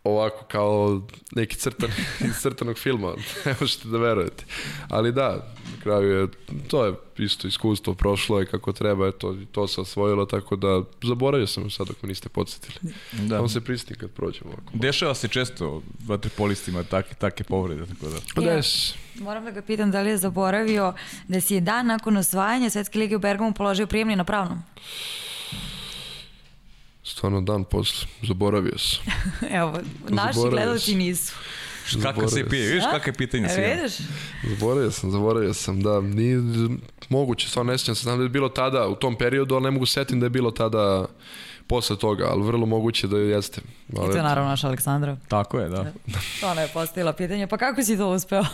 ovako kao neki crtan iz crtanog filma, ne možete da verujete. Ali da, na kraju je, to je isto iskustvo, prošlo je kako treba, eto, to se osvojilo, tako da zaboravio sam sad ako niste podsjetili. Da. On se pristim kad prođemo ovako.
Dešava se često vaterpolistima take, take povrede, tako da.
Ja, moram da ga pitam da li je zaboravio da si je dan nakon osvajanja Svetske lige u Bergamu položio prijemni na pravnom.
Stvarno dan posle, zaboravio sam.
Evo, naši gledalci nisu.
Kako se pije, vidiš kakve pitanje si
e, vidiš?
Zaboravio sam, zaboravio sam, da. Nije moguće, stvarno ne sjećam se, znam da je bilo tada u tom periodu, ali ne mogu setim da je bilo tada posle toga, ali vrlo moguće da jeste.
Ali, I to je naravno naša Aleksandra.
Tako je, da.
To ona je postavila pitanje, pa kako si to uspeo?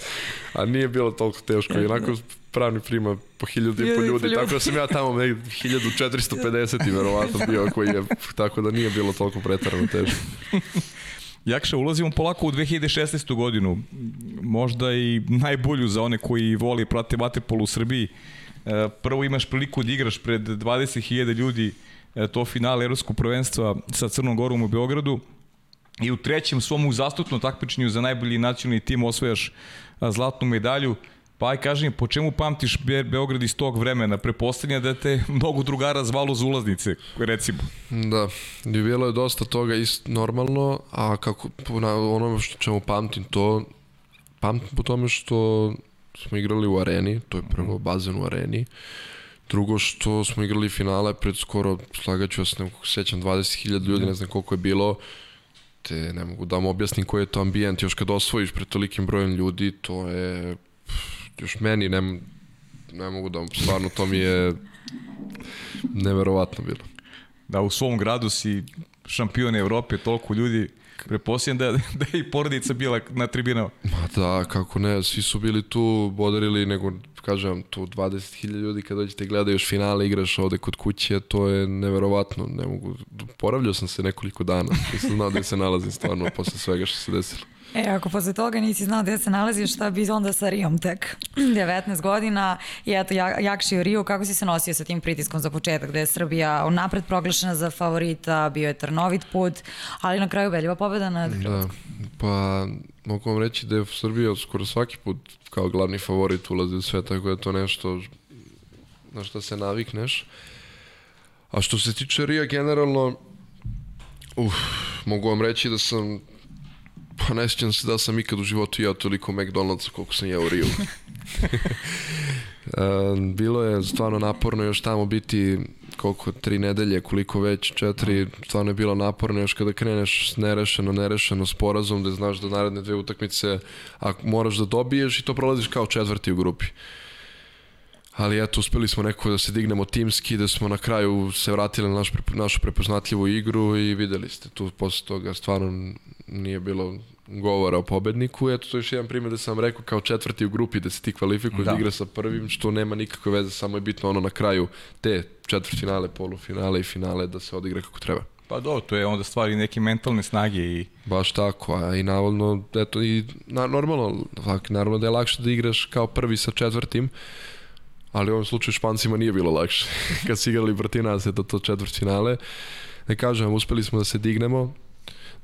A nije bilo toliko teško, onako pravni prima po hiljadu i po ljudi, tako da sam ja tamo negdje 1450 i verovatno bio koji je, tako da nije bilo toliko pretarano teško.
Jakša, ulazimo polako u 2016. godinu, možda i najbolju za one koji voli prate vaterpolu u Srbiji. E, prvo imaš priliku da igraš pred 20.000 ljudi to finale Evropskog prvenstva sa Crnom Gorom u Beogradu i u trećem svom uzastupnom takmičenju za najbolji nacionalni tim osvojaš zlatnu medalju. Pa aj kaži mi, po čemu pamtiš Be Beograd iz tog vremena? Prepostavlja da te mnogo drugara zvalo za ulaznice, recimo.
Da, i bilo je dosta toga isto normalno, a kako, na onome što čemu pamtim to, pamtim po tome što smo igrali u areni, to je prvo bazen u areni, uh, Drugo što smo igrali finale pred skoro, slagaću vas, ne sećam, 20.000 ljudi, ne znam koliko je bilo, te ne mogu da vam objasnim koji je to ambijent, još kad osvojiš pred tolikim brojem ljudi, to je, još meni, ne, ne mogu da vam, stvarno to mi je neverovatno bilo.
Da, u svom gradu si šampion Evrope, toliko ljudi, Preposljedam da, da je i porodica bila na tribinama.
Ma da, kako ne, svi su bili tu, bodarili, nego, kažem, tu 20.000 ljudi kad dođete gledaju još finale, igraš ovde kod kuće, to je neverovatno, ne mogu, poravljao sam se nekoliko dana, nisam znao da se nalazim stvarno posle svega što se desilo.
E, ako posle toga nisi znao gde se nalaziš, šta bi onda sa Rijom tek? 19 godina i eto, jakši u Riju, kako si se nosio sa tim pritiskom za početak, gde je Srbija napred proglašena za favorita, bio je trnovit put, ali na kraju veljiva pobeda nad
Da, pa mogu vam reći da je Srbija skoro svaki put kao glavni favorit ulazi u sve, tako da je to nešto na što se navikneš. A što se tiče Rija generalno, uf, mogu vam reći da sam Pa ne sjećam se da sam ikad u životu jeo toliko McDonald'sa koliko sam jeo u Riju. Bilo je stvarno naporno još tamo biti koliko, tri nedelje, koliko već, četiri, stvarno je bilo naporno još kada kreneš nerešeno, nerešeno sporazum, da znaš da naredne dve utakmice a moraš da dobiješ i to prolaziš kao četvrti u grupi. Ali eto, uspeli smo nekako da se dignemo timski, da smo na kraju se vratili na naš, našu prepoznatljivu igru i videli ste tu posle toga stvarno nije bilo govora o pobedniku. Eto, to je još jedan primjer da sam rekao kao četvrti u grupi da se ti kvalifikuješ da. da igra sa prvim, što nema nikakve veze, samo je bitno ono na kraju te četvrtfinale, polufinale i finale da se odigra kako treba.
Pa do, to je onda stvari neke mentalne snage i...
Baš tako, a i navodno, eto, i na, normalno, tak, naravno da je lakše da igraš kao prvi sa četvrtim, ali u ovom slučaju Špancima nije bilo lakše. Kad si igrali protiv nas, eto to četvrt finale. Ne kažem, uspeli smo da se dignemo,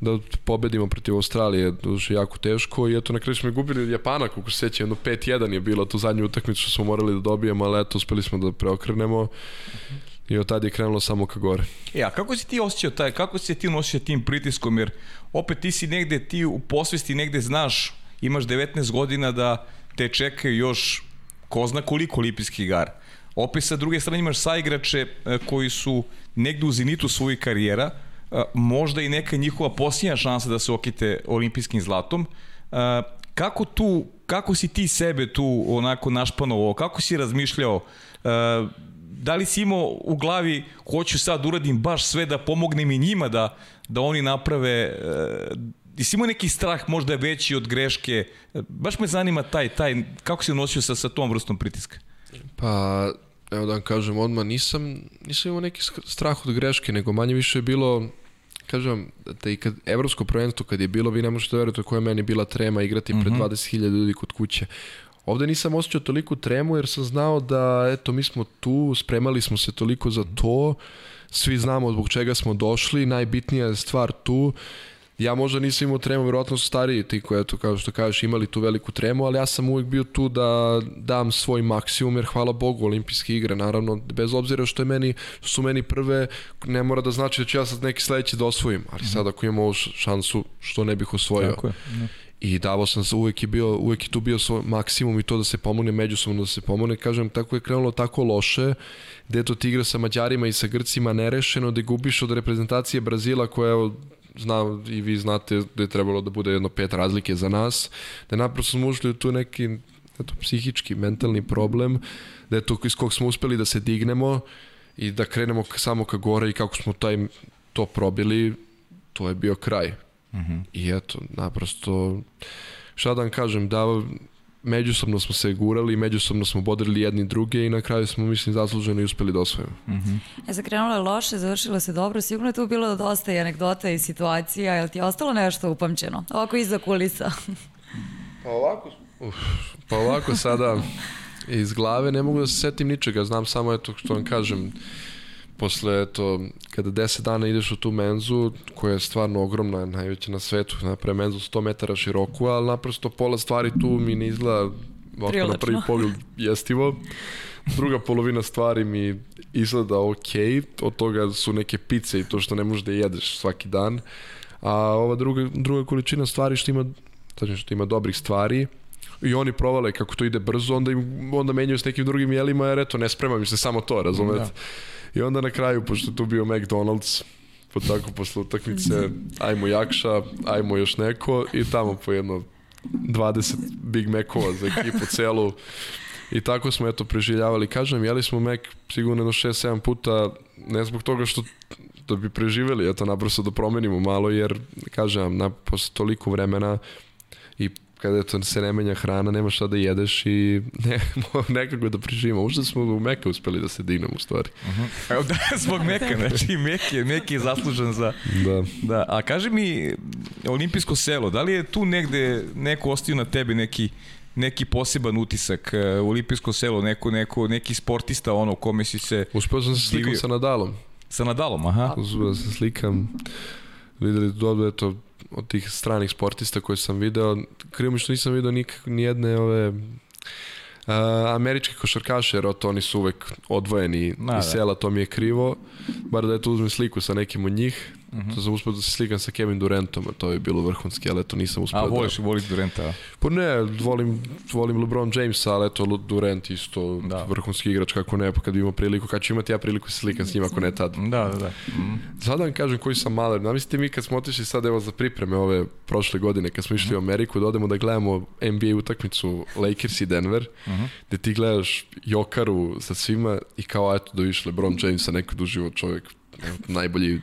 da pobedimo protiv Australije, duže jako teško i eto na kraju smo gubili od Japana, kako se seća, jedno 5-1 je bila tu zadnju utakmicu što smo morali da dobijemo, ali eto uspeli smo da preokrenemo. I od tada je krenulo samo ka gore.
E, a kako si ti osjećao taj, kako si se ti nosio tim pritiskom, jer opet ti si negde, ti u posvesti negde znaš, imaš 19 godina da te čekaju još ko zna koliko olimpijskih igara. Opet sa druge strane imaš saigrače e, koji su negde u zenitu svojih karijera, možda i neka njihova posljednja šansa da se okite olimpijskim zlatom. E, kako tu, kako si ti sebe tu onako našpanovao, kako si razmišljao, da li si imao u glavi hoću sad uradim baš sve da pomognem i njima da, da oni naprave Ti si imao neki strah možda veći od greške? Baš me zanima taj, taj, kako si nosio sa, sa tom vrstom pritiska?
Pa, evo da vam kažem odmah, nisam, nisam imao neki strah od greške, nego manje više je bilo, kažem, da i kad evropsko prvenstvo kad je bilo, vi ne možete verujete koja je meni bila trema igrati pred mm -hmm. 20.000 ljudi kod kuće. Ovde nisam osjećao toliko tremu jer sam znao da, eto, mi smo tu, spremali smo se toliko za to, svi znamo zbog čega smo došli, najbitnija je stvar tu ja možda nisam imao tremu, verovatno su stariji ti koji, eto, kao što kažeš, imali tu veliku tremu, ali ja sam uvijek bio tu da dam svoj maksimum, jer hvala Bogu, olimpijske igre, naravno, bez obzira što je meni, što su meni prve, ne mora da znači da ću ja sad neki sledeći da osvojim, ali sad ako imam ovu šansu, što ne bih osvojio. Tako je. Ne. Da. I davao sam se, uvek je, bio, uvek je tu bio svoj maksimum i to da se pomogne, međusobno da se pomogne. Kažem, tako je krenulo tako loše, gde to ti igra sa Mađarima i sa Grcima nerešeno, da gubiš od reprezentacije Brazila koja znam i vi znate da je trebalo da bude jedno pet razlike za nas, da je naprosto smo ušli u tu neki eto, psihički, mentalni problem, da je to iz kog smo uspeli da se dignemo i da krenemo samo ka gore i kako smo taj, to probili, to je bio kraj. Mm -hmm. I eto, naprosto, šta da vam kažem, da međusobno smo se gurali, međusobno smo bodrili jedni druge i na kraju smo, mislim, zasluženo i uspeli da osvojimo. Mm
-hmm. E, zakrenulo je loše, završilo se dobro, sigurno je tu bilo dosta i anegdota i situacija, je li ti je ostalo nešto upamćeno? Ovako iza kulisa.
pa ovako, uf, pa ovako sada iz glave ne mogu da se setim ničega, znam samo eto što vam kažem, posle, eto, kada 10 dana ideš u tu menzu, koja je stvarno ogromna, najveća na svetu, napre menzu 100 metara široku, ali naprosto pola stvari tu mi ne izgleda ovako na prvi pogled jestivo. Druga polovina stvari mi izgleda ok, od toga su neke pice i to što ne možeš da jedeš svaki dan. A ova druga, druga količina stvari što ima, tačno što ima dobrih stvari, i oni provale kako to ide brzo, onda im onda menjaju s nekim drugim jelima, jer eto, ne sprema mi se samo to, razumete? Da. I onda na kraju, pošto tu bio McDonald's, po tako posle utakmice, ajmo Jakša, ajmo još neko i tamo po jedno 20 Big Macova za ekipu celu. I tako smo eto preživljavali. Kažem, jeli smo Mac sigurno jedno 6-7 puta, ne zbog toga što da bi preživeli, eto naprosto da promenimo malo, jer kažem, na, posle toliko vremena i kada to se ne menja hrana, nema šta da jedeš i ne, nekako da preživimo. Možda smo u Meka uspeli da se dignemo u stvari.
Uh -huh. Evo da, zbog Meka, znači Mek je, Mek je zaslužen za... Da. da. A kaži mi, olimpijsko selo, da li je tu negde neko ostio na tebi neki neki poseban utisak uh, olimpijsko selo, neko, neko, neki sportista ono kome si se...
Uspeo sam se slikam sa Nadalom.
Sa Nadalom, aha.
Uspeo sam se slikam, videli dobro, eto, od tih stranih sportista koje sam video, krivo mi što nisam video nik, nijedne ove Uh, američki košarkaše, jer to oni su uvek odvojeni Na, iz da. sela, to mi je krivo. Bar da je tu uzmem sliku sa nekim od njih. Uh -huh. To sam uspio da se slikam sa Kevin Durantom, a to je bilo vrhunski, ali eto nisam uspio
a,
da...
voliš, voliš Duranta, a?
Pa ne, volim, volim LeBron Jamesa, ali eto Durant isto da. vrhunski igrač, kako ne, pa kad imamo priliku, kad ću imati ja priliku da se slikam s njima, ako ne tad.
Da, da, da. Mm.
Sada vam kažem koji sam maler. Namislite mi kad smo otišli sad evo za pripreme ove prošle godine, kad smo išli u Ameriku, da odemo da gledamo NBA utakmicu Lakers i Denver, uh -huh. gde ti gledaš Jokaru sa svima i kao eto da više LeBron Jamesa, neko duživo čovjek, najbolji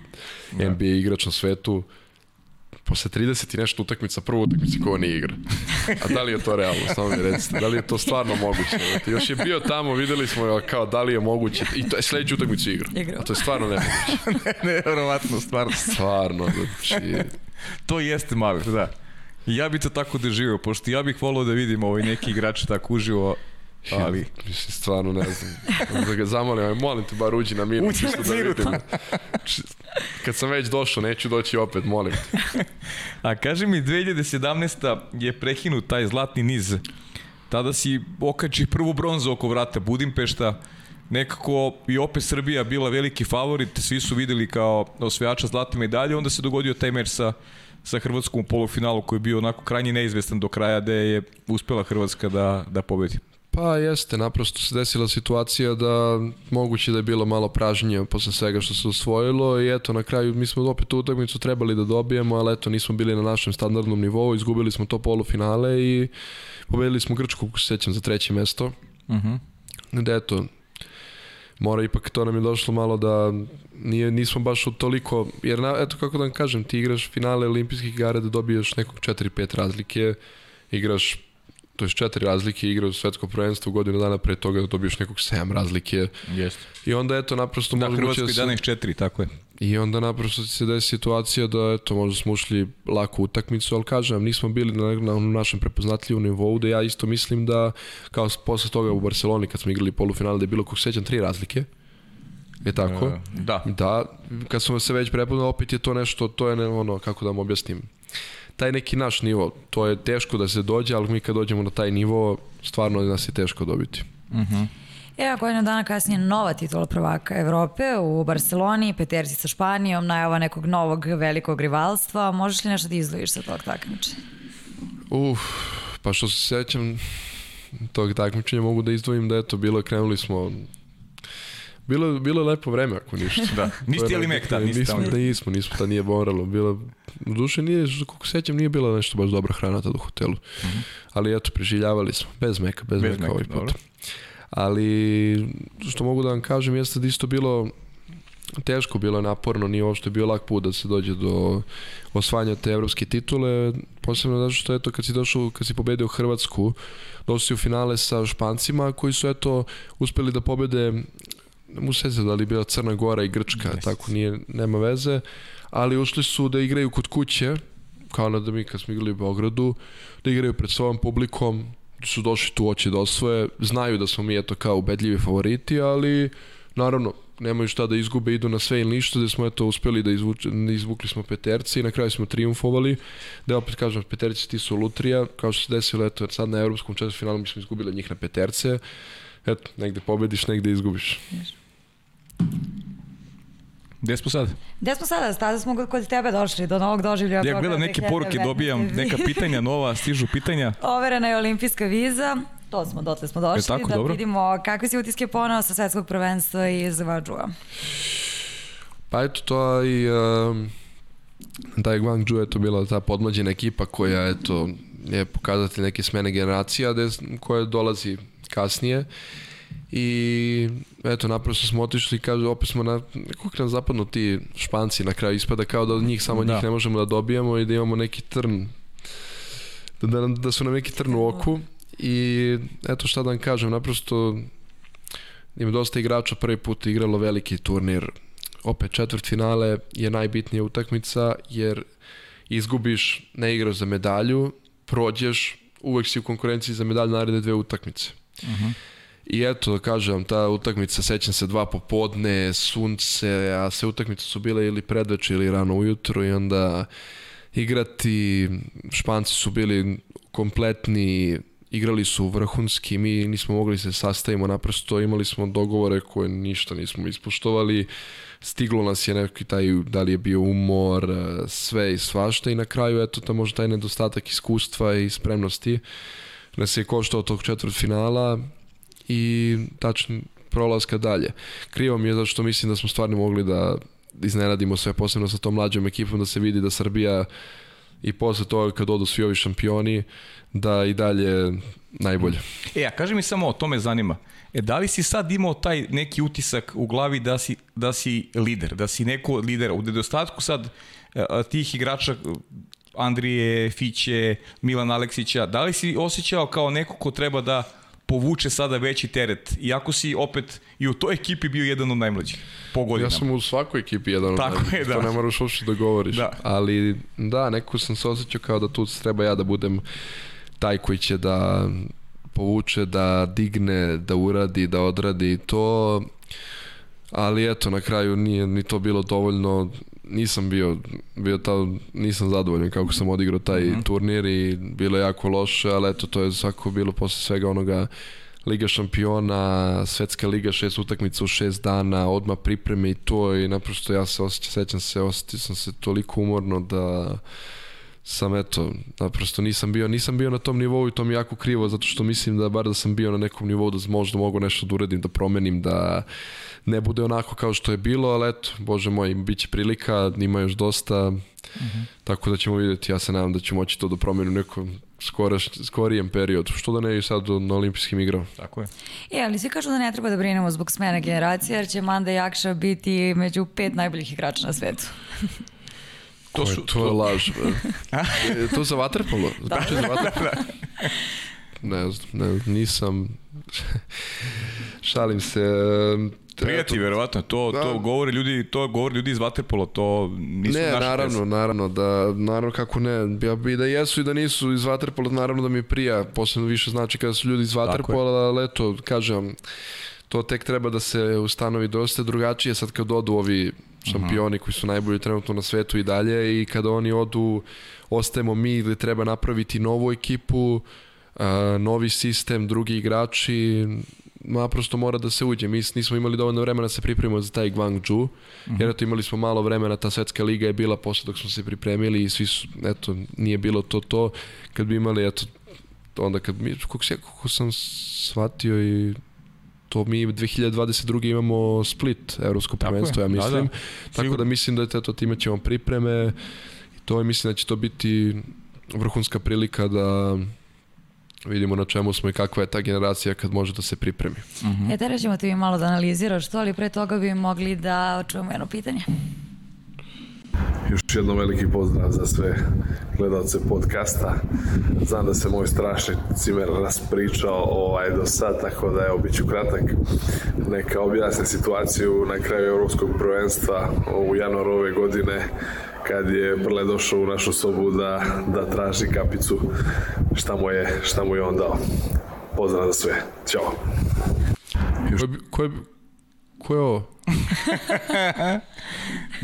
da. NBA igrač na svetu, posle 30 i nešto utakmica, prvu utakmicu ko ne igra. A da li je to realno? Samo mi recite, da li je to stvarno moguće? Još je bio tamo, videli smo kao da li je moguće. I to je sledeću utakmicu igra. igra. A to je stvarno nemoguće.
ne, nevjerovatno, stvarno.
Stvarno, znači...
to jeste malo, da. Ja bih to tako doživio, pošto ja bih volao da vidim ovaj neki igrač tako uživo ali...
Mislim, stvarno ne znam. Da ga zamolim, molim te bar uđi na minut.
Uđi na minut. Da
Kad sam već došao, neću doći opet, molim te.
A kaži mi, 2017. je prekinut taj zlatni niz. Tada si okači prvu bronzu oko vrata Budimpešta. Nekako i opet Srbija bila veliki favorit, svi su videli kao osvajača zlatne medalje, onda se dogodio taj meč sa sa Hrvatskom u polufinalu koji je bio onako krajnje neizvestan do kraja da je uspela Hrvatska da, da pobedi.
Pa jeste, naprosto se desila situacija da moguće da je bilo malo pražnje posle svega što se osvojilo i eto na kraju mi smo opet tu utakmicu trebali da dobijemo, ali eto nismo bili na našem standardnom nivou, izgubili smo to polufinale i pobedili smo Grčku, ako se sećam, za treće mesto. Uh -huh. Da eto, mora ipak to nam je došlo malo da nije, nismo baš u toliko, jer na, eto kako da vam kažem, ti igraš finale olimpijskih igara da dobiješ nekog 4-5 razlike, igraš to je četiri razlike igra u svetsko prvenstvo godinu dana pre toga da dobiješ nekog sedam razlike.
Jeste.
I onda eto naprosto
da, Hrvatskoj da se... danas četiri, tako je.
I onda naprosto se desi situacija da eto možda smo ušli lako u utakmicu, ali kažem, nismo bili na, na našem prepoznatljivom nivou, da ja isto mislim da kao posle toga u Barceloni kad smo igrali polufinale da je bilo kog sećam tri razlike. Je tako? E,
da.
Da, kad smo se već prepoznali, opet je to nešto, to je ne, ono, kako da vam objasnim, taj neki naš nivo, to je teško da se dođe, ali mi kad dođemo na taj nivo, stvarno nas je teško dobiti.
Mhm. Uh -huh. Evo godinu dana kasnije nova titula prvaka Evrope u Barceloni, peterci sa Španijom, najava nekog novog velikog rivalstva. Možeš li nešto da izdvojiš sa tog takmičenja?
Uf, pa što se sećam tog takmičenja mogu da izdvojim da eto bilo krenuli smo Bilo, bilo je lepo vreme, ako ništa.
da. Niste jeli mek tad, niste
nismo, da nismo, nismo, tad nije moralo. Bila, u duše nije, kako sećam, nije bila nešto baš dobra hrana tad u hotelu. Mm -hmm. Ali eto, preživljavali smo. Bez meka, bez, bez meka, meka ovaj put. Dobro. Ali, što mogu da vam kažem, jeste da isto bilo teško, bilo naporno, nije uopšte bio lak put da se dođe do osvajanja te evropske titule, posebno zato što eto kad si došao, kad si pobedio Hrvatsku, došao si u finale sa Špancima koji su eto uspeli da pobede mu se da li bila Crna Gora i Grčka, yes. tako nije, nema veze, ali ušli su da igraju kod kuće, kao na da mi kad smo igrali u Beogradu, da igraju pred svojom publikom, su došli tu oći da osvoje, znaju da smo mi eto kao ubedljivi favoriti, ali naravno nemaju šta da izgube, idu na sve ili ništa, da smo eto uspeli da izvuče, izvukli smo peterci i na kraju smo triumfovali, da opet kažem, peterci ti su lutrija, kao što se desilo, eto, sad na evropskom četvrtfinalu mi smo izgubili njih na peterce, eto, negde pobediš, negde izgubiš.
Gde smo sad?
Gde smo sada? Sada smo kod tebe došli, do novog doživlja.
Ja gledam neke poruke, dobijam neka pitanja nova, stižu pitanja.
Overena je olimpijska viza, to smo, dotle smo došli, tako, da dobro. vidimo kakve si utiske ponao sa svetskog prvenstva iz Vadžua.
Pa eto, to i um, taj Guangzhou je to bila ta podmlađena ekipa koja eto, je pokazatelj neke smene generacija koja dolazi kasnije i eto, naprosto smo otišli i kaže, opet smo na, kako nam zapadnu ti španci na kraju, ispada kao da od njih, samo da. njih ne možemo da dobijamo i da imamo neki trn, da, da, da su nam neki trn u oku i eto šta da vam kažem, naprosto ima dosta igrača prvi put igralo veliki turnir, opet četvrt finale je najbitnija utakmica jer izgubiš, ne igraš za medalju, prođeš, uvek si u konkurenciji za medalju naredne dve utakmice. I eto, da kažem, ta utakmica, sećam se dva popodne, sunce, a sve utakmice su bile ili predveče ili rano ujutro i onda igrati, Španci su bili kompletni, igrali su vrhunski, mi nismo mogli se sastavimo, naprosto imali smo dogovore koje ništa nismo ispoštovali, stiglo nas je neki taj, da li je bio umor, sve i svašta i na kraju eto to možda taj nedostatak iskustva i spremnosti nas je koštao tog četvrt finala i tačno prolaska dalje. Krivo mi je zato što mislim da smo stvarno mogli da iznenadimo sve, posebno sa tom mlađom ekipom, da se vidi da Srbija i posle toga kad odu svi ovi šampioni, da i dalje najbolje.
E, a kaži mi samo, o tome zanima. E, da li si sad imao taj neki utisak u glavi da si, da si lider, da si neko od lidera? U nedostatku sad a, tih igrača Andrije, Fiće, Milan Aleksića, da li si osjećao kao neko ko treba da povuče sada veći teret, iako si opet i u toj ekipi bio jedan od najmlađih po godinama.
Ja sam u svakoj ekipi jedan od
Tako
najmlađih,
je, da.
to ne moraš uopšte da govoriš.
Da.
Ali da, neko sam se osjećao kao da tu treba ja da budem taj koji će da povuče, da digne, da uradi, da odradi to. Ali eto, na kraju nije ni to bilo dovoljno nisam bio, bio ta, nisam zadovoljan kako sam odigrao taj mm -hmm. turnir i bilo je jako loše, ali eto to je svako bilo posle svega onoga Liga šampiona, Svetska liga, šest utakmica u šest dana, odmah pripreme i to i naprosto ja se osjećam, sećam se, osjetio sam se toliko umorno da sam eto, naprosto nisam bio, nisam bio na tom nivou i to mi je jako krivo zato što mislim da bar da sam bio na nekom nivou da možda mogu nešto da uradim, da promenim, da ne bude onako kao što je bilo, ali eto, bože moj, bit će prilika, ima još dosta, uh -huh. tako da ćemo vidjeti, ja se nadam da ću moći to da promenim u nekom skoraš, skorijem periodu, što da ne i sad na olimpijskim igrama.
Tako je.
E, ali svi kažu da ne treba da brinemo zbog smene generacije, jer će Manda Jakša biti među pet najboljih igrača na svetu.
To, su, to je laž. e, to za vaterpolo?
Da,
za
da,
vaterpolo?
da.
Ne znam, ne, nisam... Šalim se.
Prijati, verovatno, to, da. to govore ljudi, to govore ljudi iz Waterpola, to nisu
ne,
naši
naravno,
pesa.
naravno, da, naravno kako ne, ja bi da jesu i da nisu iz Waterpola, naravno da mi prija, posebno više znači kada su ljudi iz Waterpola, ali eto, kažem, to tek treba da se ustanovi dosta drugačije sad kad odu ovi šampioni koji su najbolji trenutno na svetu i dalje i kada oni odu ostajemo mi ili treba napraviti novu ekipu, novi sistem, drugi igrači, naprosto mora da se uđe. Mi nismo imali dovoljno vremena da se pripremimo za taj Guangzhou, -huh. jer eto imali smo malo vremena, ta svetska liga je bila posle dok smo se pripremili i svi su, eto, nije bilo to to. Kad bi imali, eto, onda kad mi, kako, se, kako sam shvatio i to mi 2022. imamo split evropsko prvenstvo, ja mislim. Da, da. Tako Sigur. da mislim da je to time ćemo pripreme i to je mislim da će to biti vrhunska prilika da vidimo na čemu smo i kakva je ta generacija kad može da se pripremi.
Uh -huh. E, tada ćemo ti malo da analiziraš to, ali pre toga bi mogli da čujemo jedno pitanje.
Još jednom veliki pozdrav za sve gledalce podcasta. Znam da se moj strašni cimer raspričao ovaj do sad, tako da evo, bit kratak. Neka objasne situaciju na kraju Evropskog prvenstva u januaru ove godine kad je Brle došao u našu sobu da, da traži kapicu šta mu je, šta mu je on dao. Pozdrav za sve. Ćao.
Ko je, ko je ovo?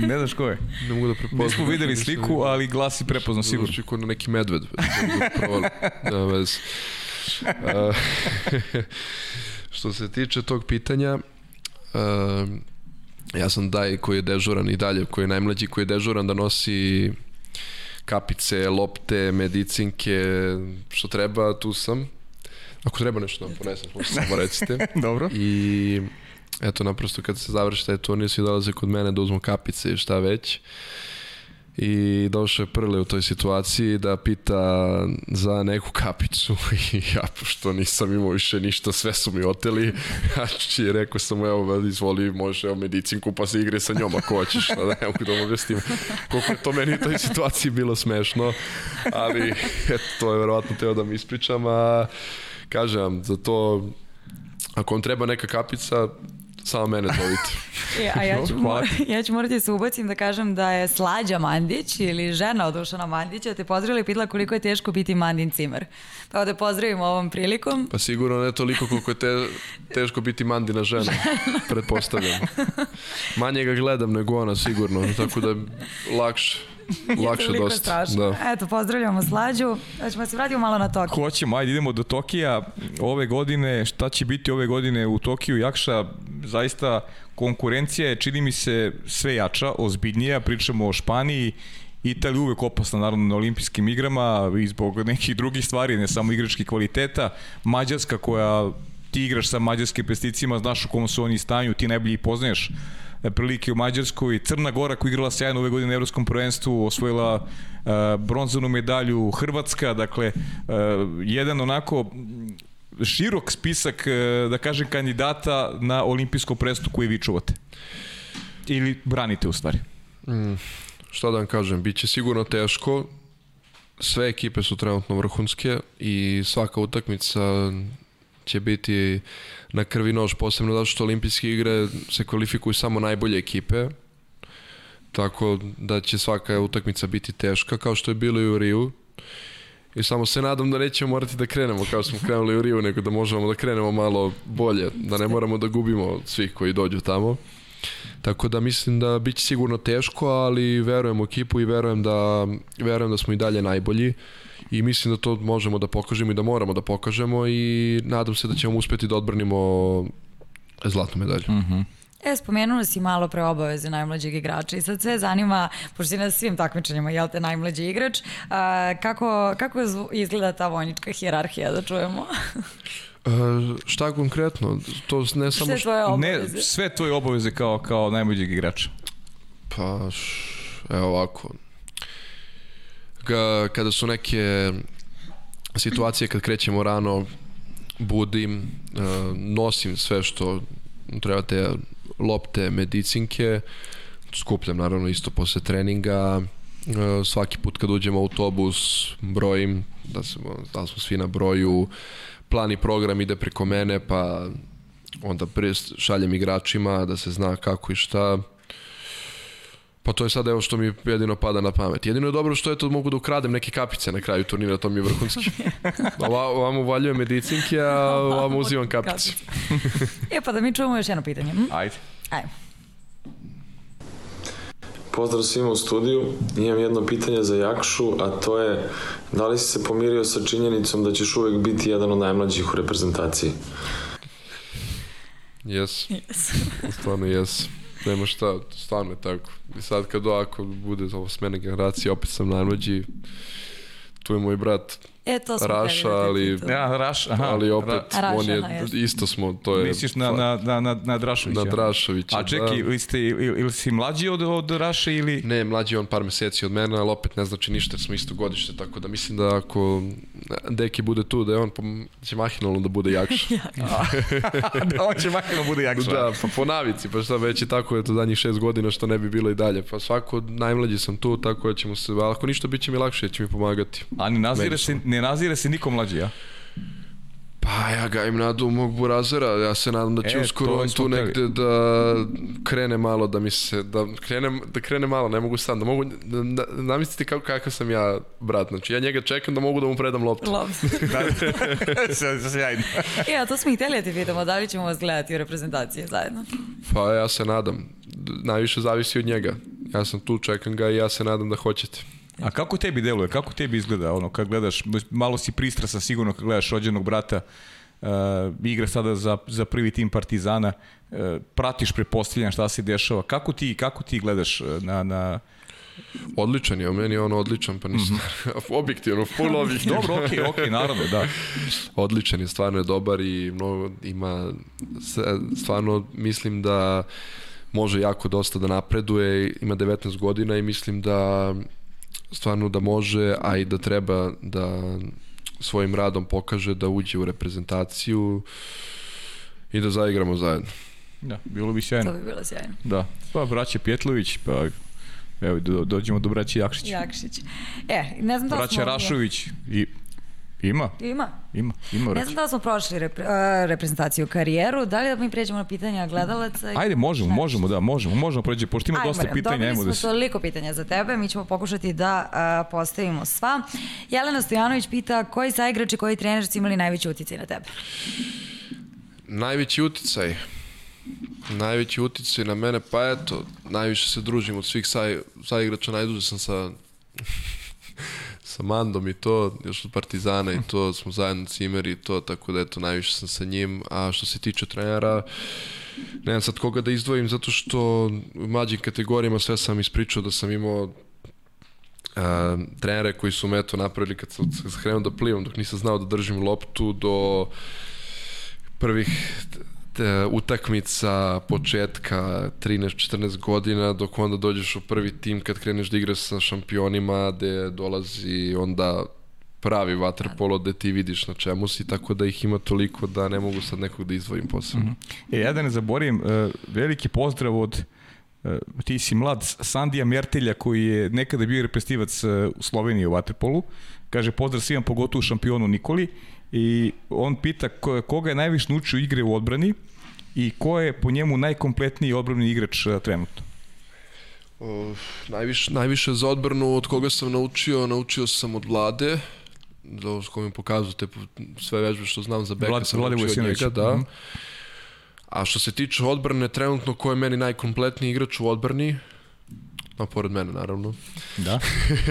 ne znaš ko je.
Ne mogu da prepoznam.
Nismo videli sliku, ali glas je prepoznao sigurno.
Ko na neki medved. da, bez. Uh, što se tiče tog pitanja, uh, ja sam daj koji je dežuran i dalje, koji je najmlađi, koji je dežuran da nosi kapice, lopte, medicinke, što treba, tu sam. Ako treba nešto da vam ponesem, samo recite.
Dobro.
I eto, naprosto kad se završi taj turnir, svi dolaze kod mene da uzmu kapice i šta već. I došao je Prle u toj situaciji da pita za neku kapicu i ja, pošto nisam imao više ništa, sve su mi oteli, znači rekao sam, evo, izvoli, može, evo, medicinku, pa se igre sa njom ako hoćeš, da ne mogu da objasnim koliko je to meni u toj situaciji bilo smešno, ali eto, to je verovatno teo da mi ispričam, a kažem vam, za to ako vam treba neka kapica, samo mene zovite.
ja, a ja ću, mor, ja ću morati da se ubacim da kažem da je Slađa Mandić ili žena od Dušana Mandića te pozdravila i pitala koliko je teško biti Mandin cimer. Pa da pozdravim ovom prilikom.
Pa sigurno ne toliko koliko je te, teško biti Mandina žena, pretpostavljam. Manje ga gledam nego ona sigurno, tako da lakše. Lakše dosta,
strašno.
da.
Eto, pozdravljamo Slađu. Hoćemo se vratimo malo na Tokio.
Hoćemo, ajde idemo do Tokija. Ove godine, šta će biti ove godine u Tokiju, Jakša, zaista konkurencija je, čini mi se, sve jača, ozbiljnija, pričamo o Španiji, Italija uvek opasna naravno na olimpijskim igrama i zbog nekih drugih stvari, ne samo igračkih kvaliteta. Mađarska koja ti igraš sa mađarskim pesticima, znaš u kom su oni stanju, ti najbolje ih poznaješ prilike u Mađarskoj. Crna Gora koja igrala sjajno ove godine na Evropskom prvenstvu, osvojila uh, bronzanu medalju Hrvatska, dakle uh, jedan onako širok spisak, uh, da kažem, kandidata na olimpijsko presto koje vi čuvate. Ili branite u stvari.
Mm, šta da vam kažem, bit će sigurno teško. Sve ekipe su trenutno vrhunske i svaka utakmica će biti na krvi nož, posebno zato što olimpijske igre se kvalifikuju samo najbolje ekipe. Tako da će svaka utakmica biti teška, kao što je bilo i u Riju. I samo se nadam da nećemo morati da krenemo kao smo krenuli u Riju, nego da možemo da krenemo malo bolje, da ne moramo da gubimo svih koji dođu tamo. Tako da mislim da biće sigurno teško, ali verujem u ekipu i verujem da, verujem da smo i dalje najbolji i mislim da to možemo da pokažemo i da moramo da pokažemo i nadam se da ćemo uspeti da odbranimo zlatnu medalju. Mm -hmm.
E, spomenula si malo pre obaveze najmlađeg igrača i sad sve zanima, pošto si na svim takmičenjima, jel te, najmlađi igrač, a, kako, kako izgleda ta vojnička hijerarhija, da čujemo?
Uh, šta konkretno? To ne samo
sve tvoje obaveze.
Ne, sve tvoje obaveze kao, kao najmlađeg igrača.
Pa, evo ovako. Kada su neke situacije kad krećemo rano, budim, uh, nosim sve što treba te lopte, medicinke, skupljam naravno isto posle treninga, uh, svaki put kad uđem u autobus brojim, da, se, da smo svi na broju, plan i program ide preko mene, pa onda šaljem igračima da se zna kako i šta. Pa to je sad evo što mi jedino pada na pamet. Jedino je dobro što eto mogu da ukradem neke kapice na kraju turnira, to mi je vrhunski. Ovam uvaljujem medicinke, a ovam uzimam kapice.
e pa da mi čujemo još jedno pitanje. Hm?
Ajde.
Ajde.
Pozdrav svima u studiju. Imam jedno pitanje za Jakšu, a to je da li si se pomirio sa činjenicom da ćeš uvek biti jedan od najmlađih u reprezentaciji?
Jes.
Yes.
Stvarno jes. Nema šta, stvarno je tako. I sad kad ako bude ovo smene generacije, opet sam najmlađi. Tu je moj brat
E, to smo
Raša, ali,
ja, Raš, aha,
ali opet
Raša,
on je,
aha,
isto smo, to je...
Misliš na, na, na, na, na Drašovića?
Na Drašovića,
A čekaj,
da.
ili, ste, ili, ili si mlađi od, od Raše ili...
Ne, mlađi je on par meseci od mene, ali opet ne znači ništa, jer smo isto godište, tako da mislim da ako Deki bude tu, da je on pom- će mahinalno da bude jakši.
da on će makino bude jakša.
da, pa po navici, pa šta već je tako je to zadnjih šest godina što ne bi bilo i dalje. Pa svako najmlađi sam tu, tako da ćemo se, ako ništa bit će mi lakše, će mi pomagati.
A ne nazire, se. Ne nazire se nikom mlađi, ja?
Pa ja ga im nadu mog burazera, ja se nadam da će
E,
uskoro on tu negde da krene malo, da mi se, da krene, da krene malo, ne mogu sam, da mogu, da, da, zamislite kako, kakav sam ja brat, znači ja njega čekam da mogu da mu predam loptu.
Lov.
Sjajno.
e, a to smo i htjeli da ti pitamo, da li ćemo vas gledati u reprezentaciji zajedno?
Pa ja se nadam, najviše zavisi od njega. Ja sam tu, čekam ga i ja se nadam da hoćete.
A kako tebi deluje, kako tebi izgleda? Ono kad gledaš, malo si pristrasan sigurno kad gledaš rođenog brata, uh, igra sada za, za prvi tim Partizana, uh, pratiš prepostavljam šta se dešava, kako ti, kako ti gledaš uh, na, na
Odličan je, meni je on odličan, pa nisam, objektivno, full objektivno.
Dobro, okej, okej, naravno, da.
odličan je, stvarno je dobar i mnogo ima, stvarno mislim da može jako dosta da napreduje, ima 19 godina i mislim da stvarno da može, a i da treba da svojim radom pokaže da uđe u reprezentaciju i da zaigramo zajedno.
Da, bilo bi sjajno.
To bi bilo sjajno.
Da. Pa braće Pjetlović, pa evo do, dođemo do braće Jakšića.
Jakšić. E, ne znam da
Braća
smo...
Rašović i ima,
Ima.
ima, ima
Ne znam da li smo prošli repre, reprezentaciju karijeru, da li da mi pređemo na pitanja gledalaca?
Ajde, možemo, možemo, da, možemo, možemo pređi, pošto ima
Ajmo,
dosta pitanja,
dobili
ajmo
smo
da se...
toliko pitanja za tebe, mi ćemo pokušati da uh, postavimo sva. Jelena Stojanović pita koji saigrač i koji trener su imali najveći uticaj na tebe?
Najveći uticaj Najveći uticaj na mene, pa eto, najviše se družim od svih saj, saj igrača, najduže sam sa sa Mandom i to, još od Partizana i to, smo zajedno cimeri i to, tako da eto, najviše sam sa njim, a što se tiče trenera, ne znam sad koga da izdvojim, zato što u mlađim kategorijama sve sam ispričao da sam imao uh, trenere koji su me eto napravili kad sam krenuo da plivam, dok nisam znao da držim loptu do prvih te, utakmica početka 13-14 godina dok onda dođeš u prvi tim kad kreneš da igraš sa šampionima gde dolazi onda pravi vaterpolo gde ti vidiš na čemu si, tako da ih ima toliko da ne mogu sad nekog da izdvojim posebno. Mm
-hmm. E, ja da ne zaborim, veliki pozdrav od ti si mlad Sandija Mertelja koji je nekada bio reprezentativac u Sloveniji u vaterpolu. Kaže pozdrav svima pogotovo šampionu Nikoli i on pita koga je najviše naučio igre u odbrani i ko je po njemu najkompletniji odbrani igrač trenutno?
Uh, najviše, najviše za odbranu od koga sam naučio, naučio sam od Vlade, da, s kojim mi pokazuju te sve vežbe što znam za beka,
Vlade,
sam
Vlade
naučio od njega, da.
Mm.
A što se tiče odbrane, trenutno ko je meni najkompletniji igrač u odbrani, no pored mene naravno.
Da.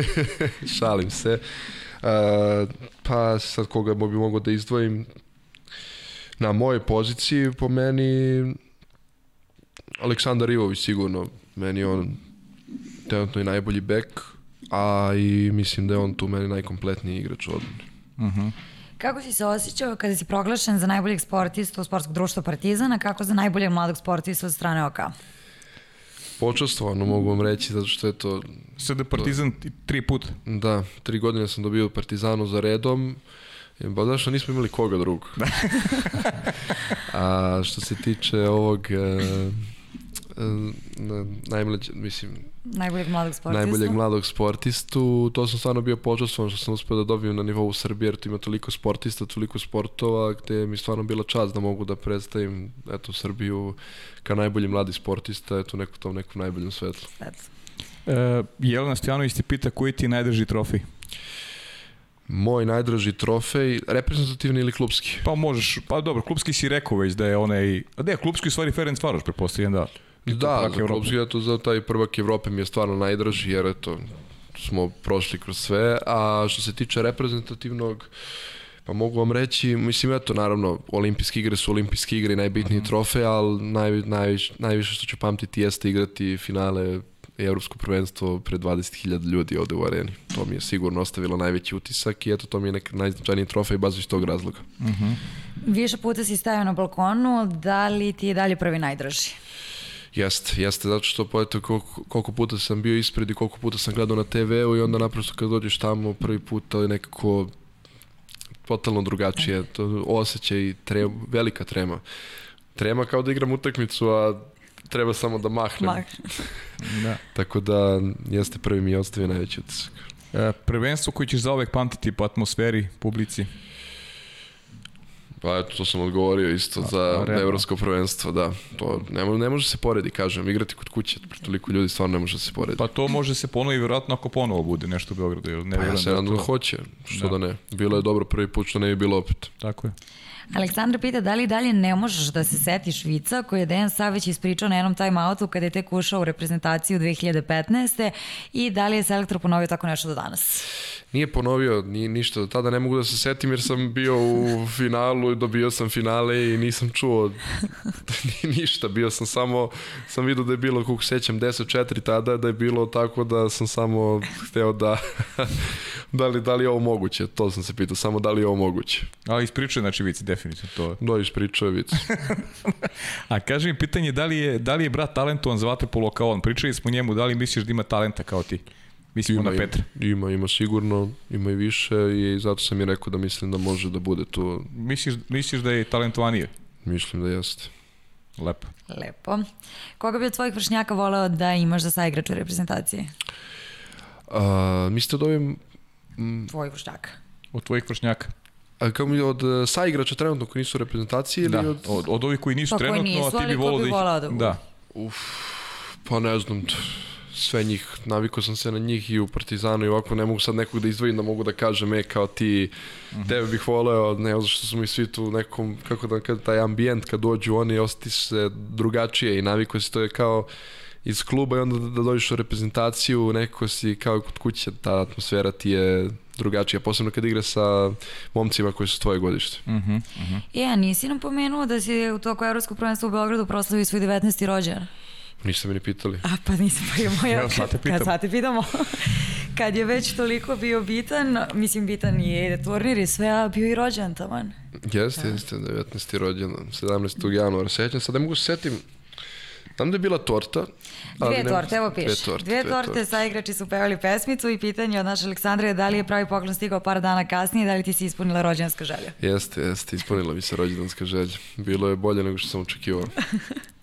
Šalim se. Uh, pa sad koga bi mogao da izdvojim na mojoj poziciji po meni Aleksandar Ivović sigurno meni on trenutno i najbolji bek a i mislim da je on tu meni najkompletniji igrač u odbrani.
Uh -huh.
Kako si se osjećao kada si proglašen za najboljeg sportista u sportskog društva Partizana, kako za najboljeg mladog sportista od strane OK?
Počastvovano mogu vam reći, zato što je to...
Sada Partizan to, tri puta.
Da, tri godine sam dobio Partizanu za redom. Ba znaš, nismo imali koga drugog. A što se tiče ovog... E, e, najmlađe, mislim,
najboljeg mladog sportistu.
Najboljeg mladog sportistu. To sam stvarno bio počastvovan što sam uspeo da dobijem na nivou Srbije, jer tu ima toliko sportista, toliko sportova, gde mi stvarno bila čast da mogu da predstavim eto, Srbiju kao najbolji mladi sportista, eto, neko tom nekom najboljem svetlu.
Eto.
E, Jelena Stojanović ti pita koji ti je najdrži trofej?
Moj najdraži trofej, reprezentativni ili klubski?
Pa možeš, pa dobro, klubski si rekao već da je onaj, a da je klubski u stvari Ferenc Varoš, prepostavljam da.
Da, za klubski, eto, za taj prvak Evrope mi je stvarno najdraži, jer eto, smo prošli kroz sve, a što se tiče reprezentativnog, pa mogu vam reći, mislim, eto, naravno, olimpijske igre su olimpijske igre i najbitniji -huh. trofej, ali naj, najviš, najviše što ću pamtiti jeste igrati finale i evropsko prvenstvo pred 20.000 ljudi ovde u areni. To mi je sigurno ostavilo najveći utisak i eto to mi je nek najznačajniji trofej baš iz tog razloga.
Uh -huh.
Više puta si stajao na balkonu, da li ti je dalje prvi najdraži?
Jeste, jeste, zato što pa eto koliko, koliko puta sam bio ispred i koliko puta sam gledao na TV-u i onda naprosto kad dođeš tamo prvi put, ali nekako totalno drugačije, to osjećaj i trema, velika trema. Trema kao da igram utakmicu, a treba samo da mahnem.
Mah.
da.
Tako da jeste prvi mi je ostavio najveći utisak.
E, prvenstvo koji ćeš zaovek pamtiti po atmosferi, publici?
Pa eto, to sam odgovorio isto za
realno.
evropsko prvenstvo, da. To ne, može, ne može se poredi, kažem. Igrati kod kuće, toliko ljudi stvarno ne može se poredi.
Pa to može se ponovi vjerojatno ako ponovo bude nešto u Beogradu. Ne
pa ja se nadam da hoće, što da. da ne. Bilo je dobro prvi put, što ne bi bilo opet.
Tako je.
Aleksandra pita da li dalje ne možeš da se setiš Vica koji je Dejan Savić ispričao na jednom time-outu kada je tek ušao u reprezentaciju 2015. i da li je selektor ponovio tako nešto do danas?
Nije ponovio ni, ništa do tada, ne mogu da se setim jer sam bio u finalu i dobio sam finale i nisam čuo ništa, bio sam samo, sam vidio da je bilo, kako sećam, 10-4 tada, da je bilo tako da sam samo hteo da da li, da li je ovo moguće, to sam se pitao, samo da li je ovo moguće.
Ali ispričao je, znači, Vici, definitivno to.
Da, ispričao je Vici.
A kaži mi pitanje, da li je, da li je brat talentovan za vaterpolo kao on? Pričali smo njemu, da li misliš da ima talenta kao ti? Mislimo
ima,
na Petra.
Ima, ima sigurno, ima i više i zato sam i rekao da mislim da može da bude tu.
Misliš, misliš da je talentovanije?
Mislim da jeste.
Lepo.
Lepo. Koga bi od tvojih vršnjaka voleo da imaš za saigrač u reprezentaciji?
A, mislite da ovim...
Mm, Tvoj vršnjaka.
Od tvojih vršnjaka?
A kao mi od uh, saigrača trenutno koji nisu u reprezentaciji ili
da,
od...
od, od ovih koji nisu
pa
trenutno,
nisu,
a ti bi volao da ih...
da
Da.
Uf, pa ne znam, sve njih, navikao sam se na njih i u Partizanu i ovako ne mogu sad nekog da izdvojim da mogu da kažem, e, kao ti, uh -huh. tebe bih voleo, ne, zašto smo mi svi tu nekom, kako da kad taj ambijent kad dođu oni, osjeti se drugačije i navikao se, to je kao iz kluba i onda da, da dođeš u reprezentaciju, neko si kao kod kuće, ta atmosfera ti je drugačija, posebno kad igra sa momcima koji su tvoje godište.
Uh -huh, uh -huh.
Ja, nisi nam pomenuo da si u toku Evropskog prvenstva u Beogradu proslavio svoj 19. rođendan.
Niste mi ni pitali.
A pa nisam pa je moja.
Evo, sad te pitam.
Kad sad te pitamo. kad je već toliko bio bitan, mislim bitan je turnir i sve, a bio i rođendan taman.
Jeste, jeste, 19. rođendan, 17. januara. Sećam, sad ne mogu se setim, Znam da je bila torta. ali
Dvije torte, evo piše.
Dve torte,
Dvije
dve
torte, sa igrači su pevali pesmicu i pitanje od naše Aleksandre je da li je pravi poklon stigao par dana kasnije i da li ti si ispunila rođendanska želja.
Jeste, jeste, ispunila mi se rođendanska želja. Bilo je bolje nego što sam očekivao.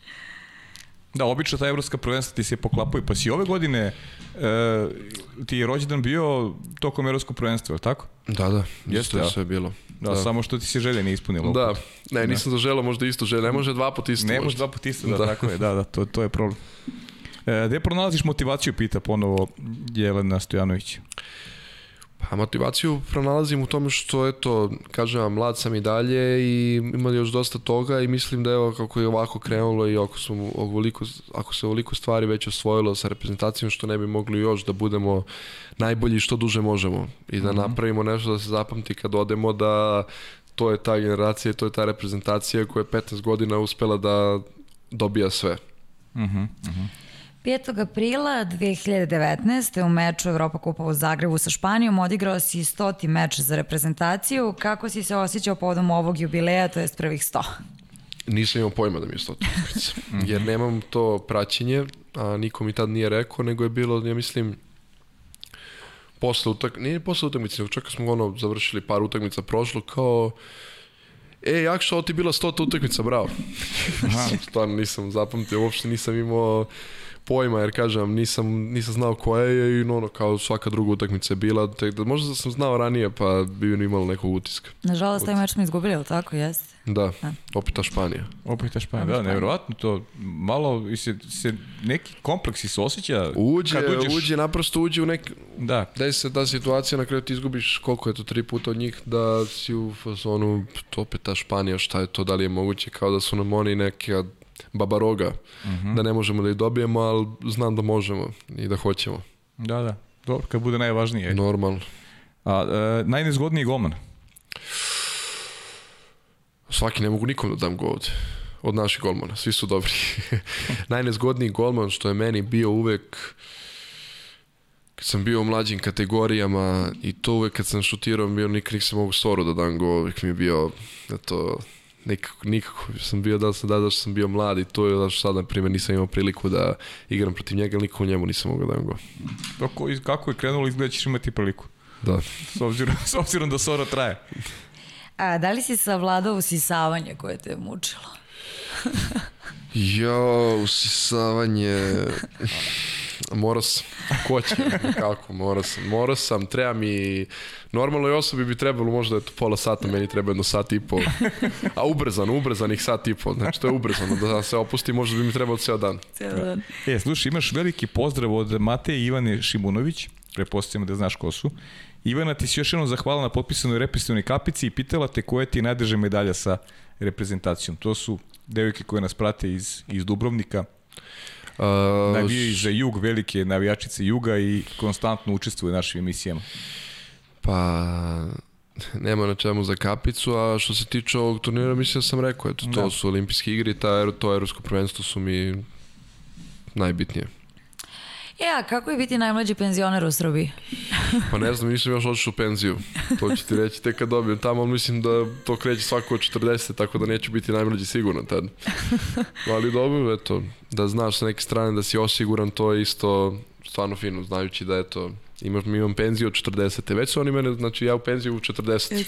Da, obično ta evropska prvenstva ti se poklapaju, pa si ove godine e, ti je rođendan bio tokom evropskog prvenstva, je tako?
Da, da,
Jeste,
je
ja.
sve bilo.
Da, samo što ti se želje nije ispunilo.
Da, ne, nisam zaželao možda isto želje, ne može dva puta isto.
Ne
možda.
može dva puta isto, da,
Da.
tako je, da, da, to, to je problem. E, gde pronalaziš motivaciju, pita ponovo Jelena Stojanović.
Pa motivaciju pronalazim u tome što, eto, kažem vam, mlad sam i dalje i ima još dosta toga i mislim da evo kako je ovako krenulo i ako, smo ovoliko, ako se ovoliko stvari već osvojilo sa reprezentacijom, što ne bi mogli još da budemo najbolji što duže možemo i da napravimo nešto da se zapamti kad odemo da to je ta generacija, to je ta reprezentacija koja je 15 godina uspela da dobija sve.
5. aprila 2019. u meču Evropa Kupa u Zagrebu sa Španijom odigrao si 100. meč za reprezentaciju. Kako si se osjećao povodom ovog jubileja, to jest prvih 100?
Nisam imao pojma da mi je 100 utakmica. Jer nemam to praćenje, a niko mi tad nije rekao, nego je bilo, ja mislim, posle utak, nije posle utakmice, nego čak kad smo ono završili par utakmica prošlo, kao E, Jakša, ovo ti je bila 100 utakmica, bravo. Stvarno nisam zapamtio, uopšte nisam imao pojma, jer kažem, nisam, nisam znao koja je i ono, kao svaka druga utakmica je bila, tek da možda sam znao ranije, pa bi imalo nekog utiska.
Nažalost, taj meč smo izgubili, ali tako, jeste?
Da, opet ta Španija.
Opet ta Španija, da, nevjerovatno to, malo i se, se neki kompleksi se osjeća
Uđe,
kad uđeš,
uđe, naprosto uđe u nek...
da,
Desi se ta situacija na kraju ti izgubiš koliko je to tri puta od njih da si u fazonu opet ta Španija šta je to da li je moguće kao da su nam oni neka babaroga da ne možemo da ih dobijemo ali znam da možemo i da hoćemo.
Da, da, dobro, kad bude najvažnije.
normalno.
A, e, najnezgodniji golman?
svaki ne mogu nikom da dam go ovde od naših golmana, svi su dobri. Najnezgodniji golman što je meni bio uvek kad sam bio u mlađim kategorijama i to uvek kad sam šutirao bio nikad nisam mogu soru da dam go, uvek mi je bio da nikako, nikako sam bio da sam da, da što sam bio mlad i to je da što sad na primjer nisam imao priliku da igram protiv njega, ali nikako njemu nisam mogao da dam go.
Kako, kako je krenulo, izgleda ćeš imati priliku.
Da.
S obzirom, s obzirom da Sora traje.
A da li si savladao usisavanje koje te je mučilo?
Jo, usisavanje... Morao sam. Ko će? Kako? Morao sam. Morao sam. Treba mi... Normalnoj osobi bi trebalo možda eto, pola sata, meni treba jedno sat i pol. A ubrzano, ubrzanih sat i pol. Znači, to je ubrzano. Da se opusti, možda bi mi trebalo ceo dan.
Cijel dan.
E, slušaj, imaš veliki pozdrav od Mateje Ivane Šimunović, prepostavljamo da znaš ko su. Ivana ti si još jednom zahvala na potpisanoj reprezentativnoj kapici i pitala te koja ti je najdraža medalja sa reprezentacijom. To su devojke koje nas prate iz, iz Dubrovnika, navijaju za jug, velike navijačice juga i konstantno učestvuju u našim emisijama.
Pa nema na čemu za kapicu, a što se tiče ovog turnira, mislim da sam rekao, eto, to
Da.
su olimpijske igre i ta, to evropsko prvenstvo su mi najbitnije.
E, a kako je biti najmlađi penzioner u Srbiji?
Pa ne znam, nisam još otišao u penziju. To ću ti reći tek kad dobijem tamo, ali mislim da to kreće svako od 40, tako da neću biti najmlađi sigurno tad. Ali dobro, eto, da znaš sa neke strane da si osiguran, to je isto stvarno fino, znajući da eto, imam, imam penziju od 40. Već su oni mene, znači ja u penziju u 40.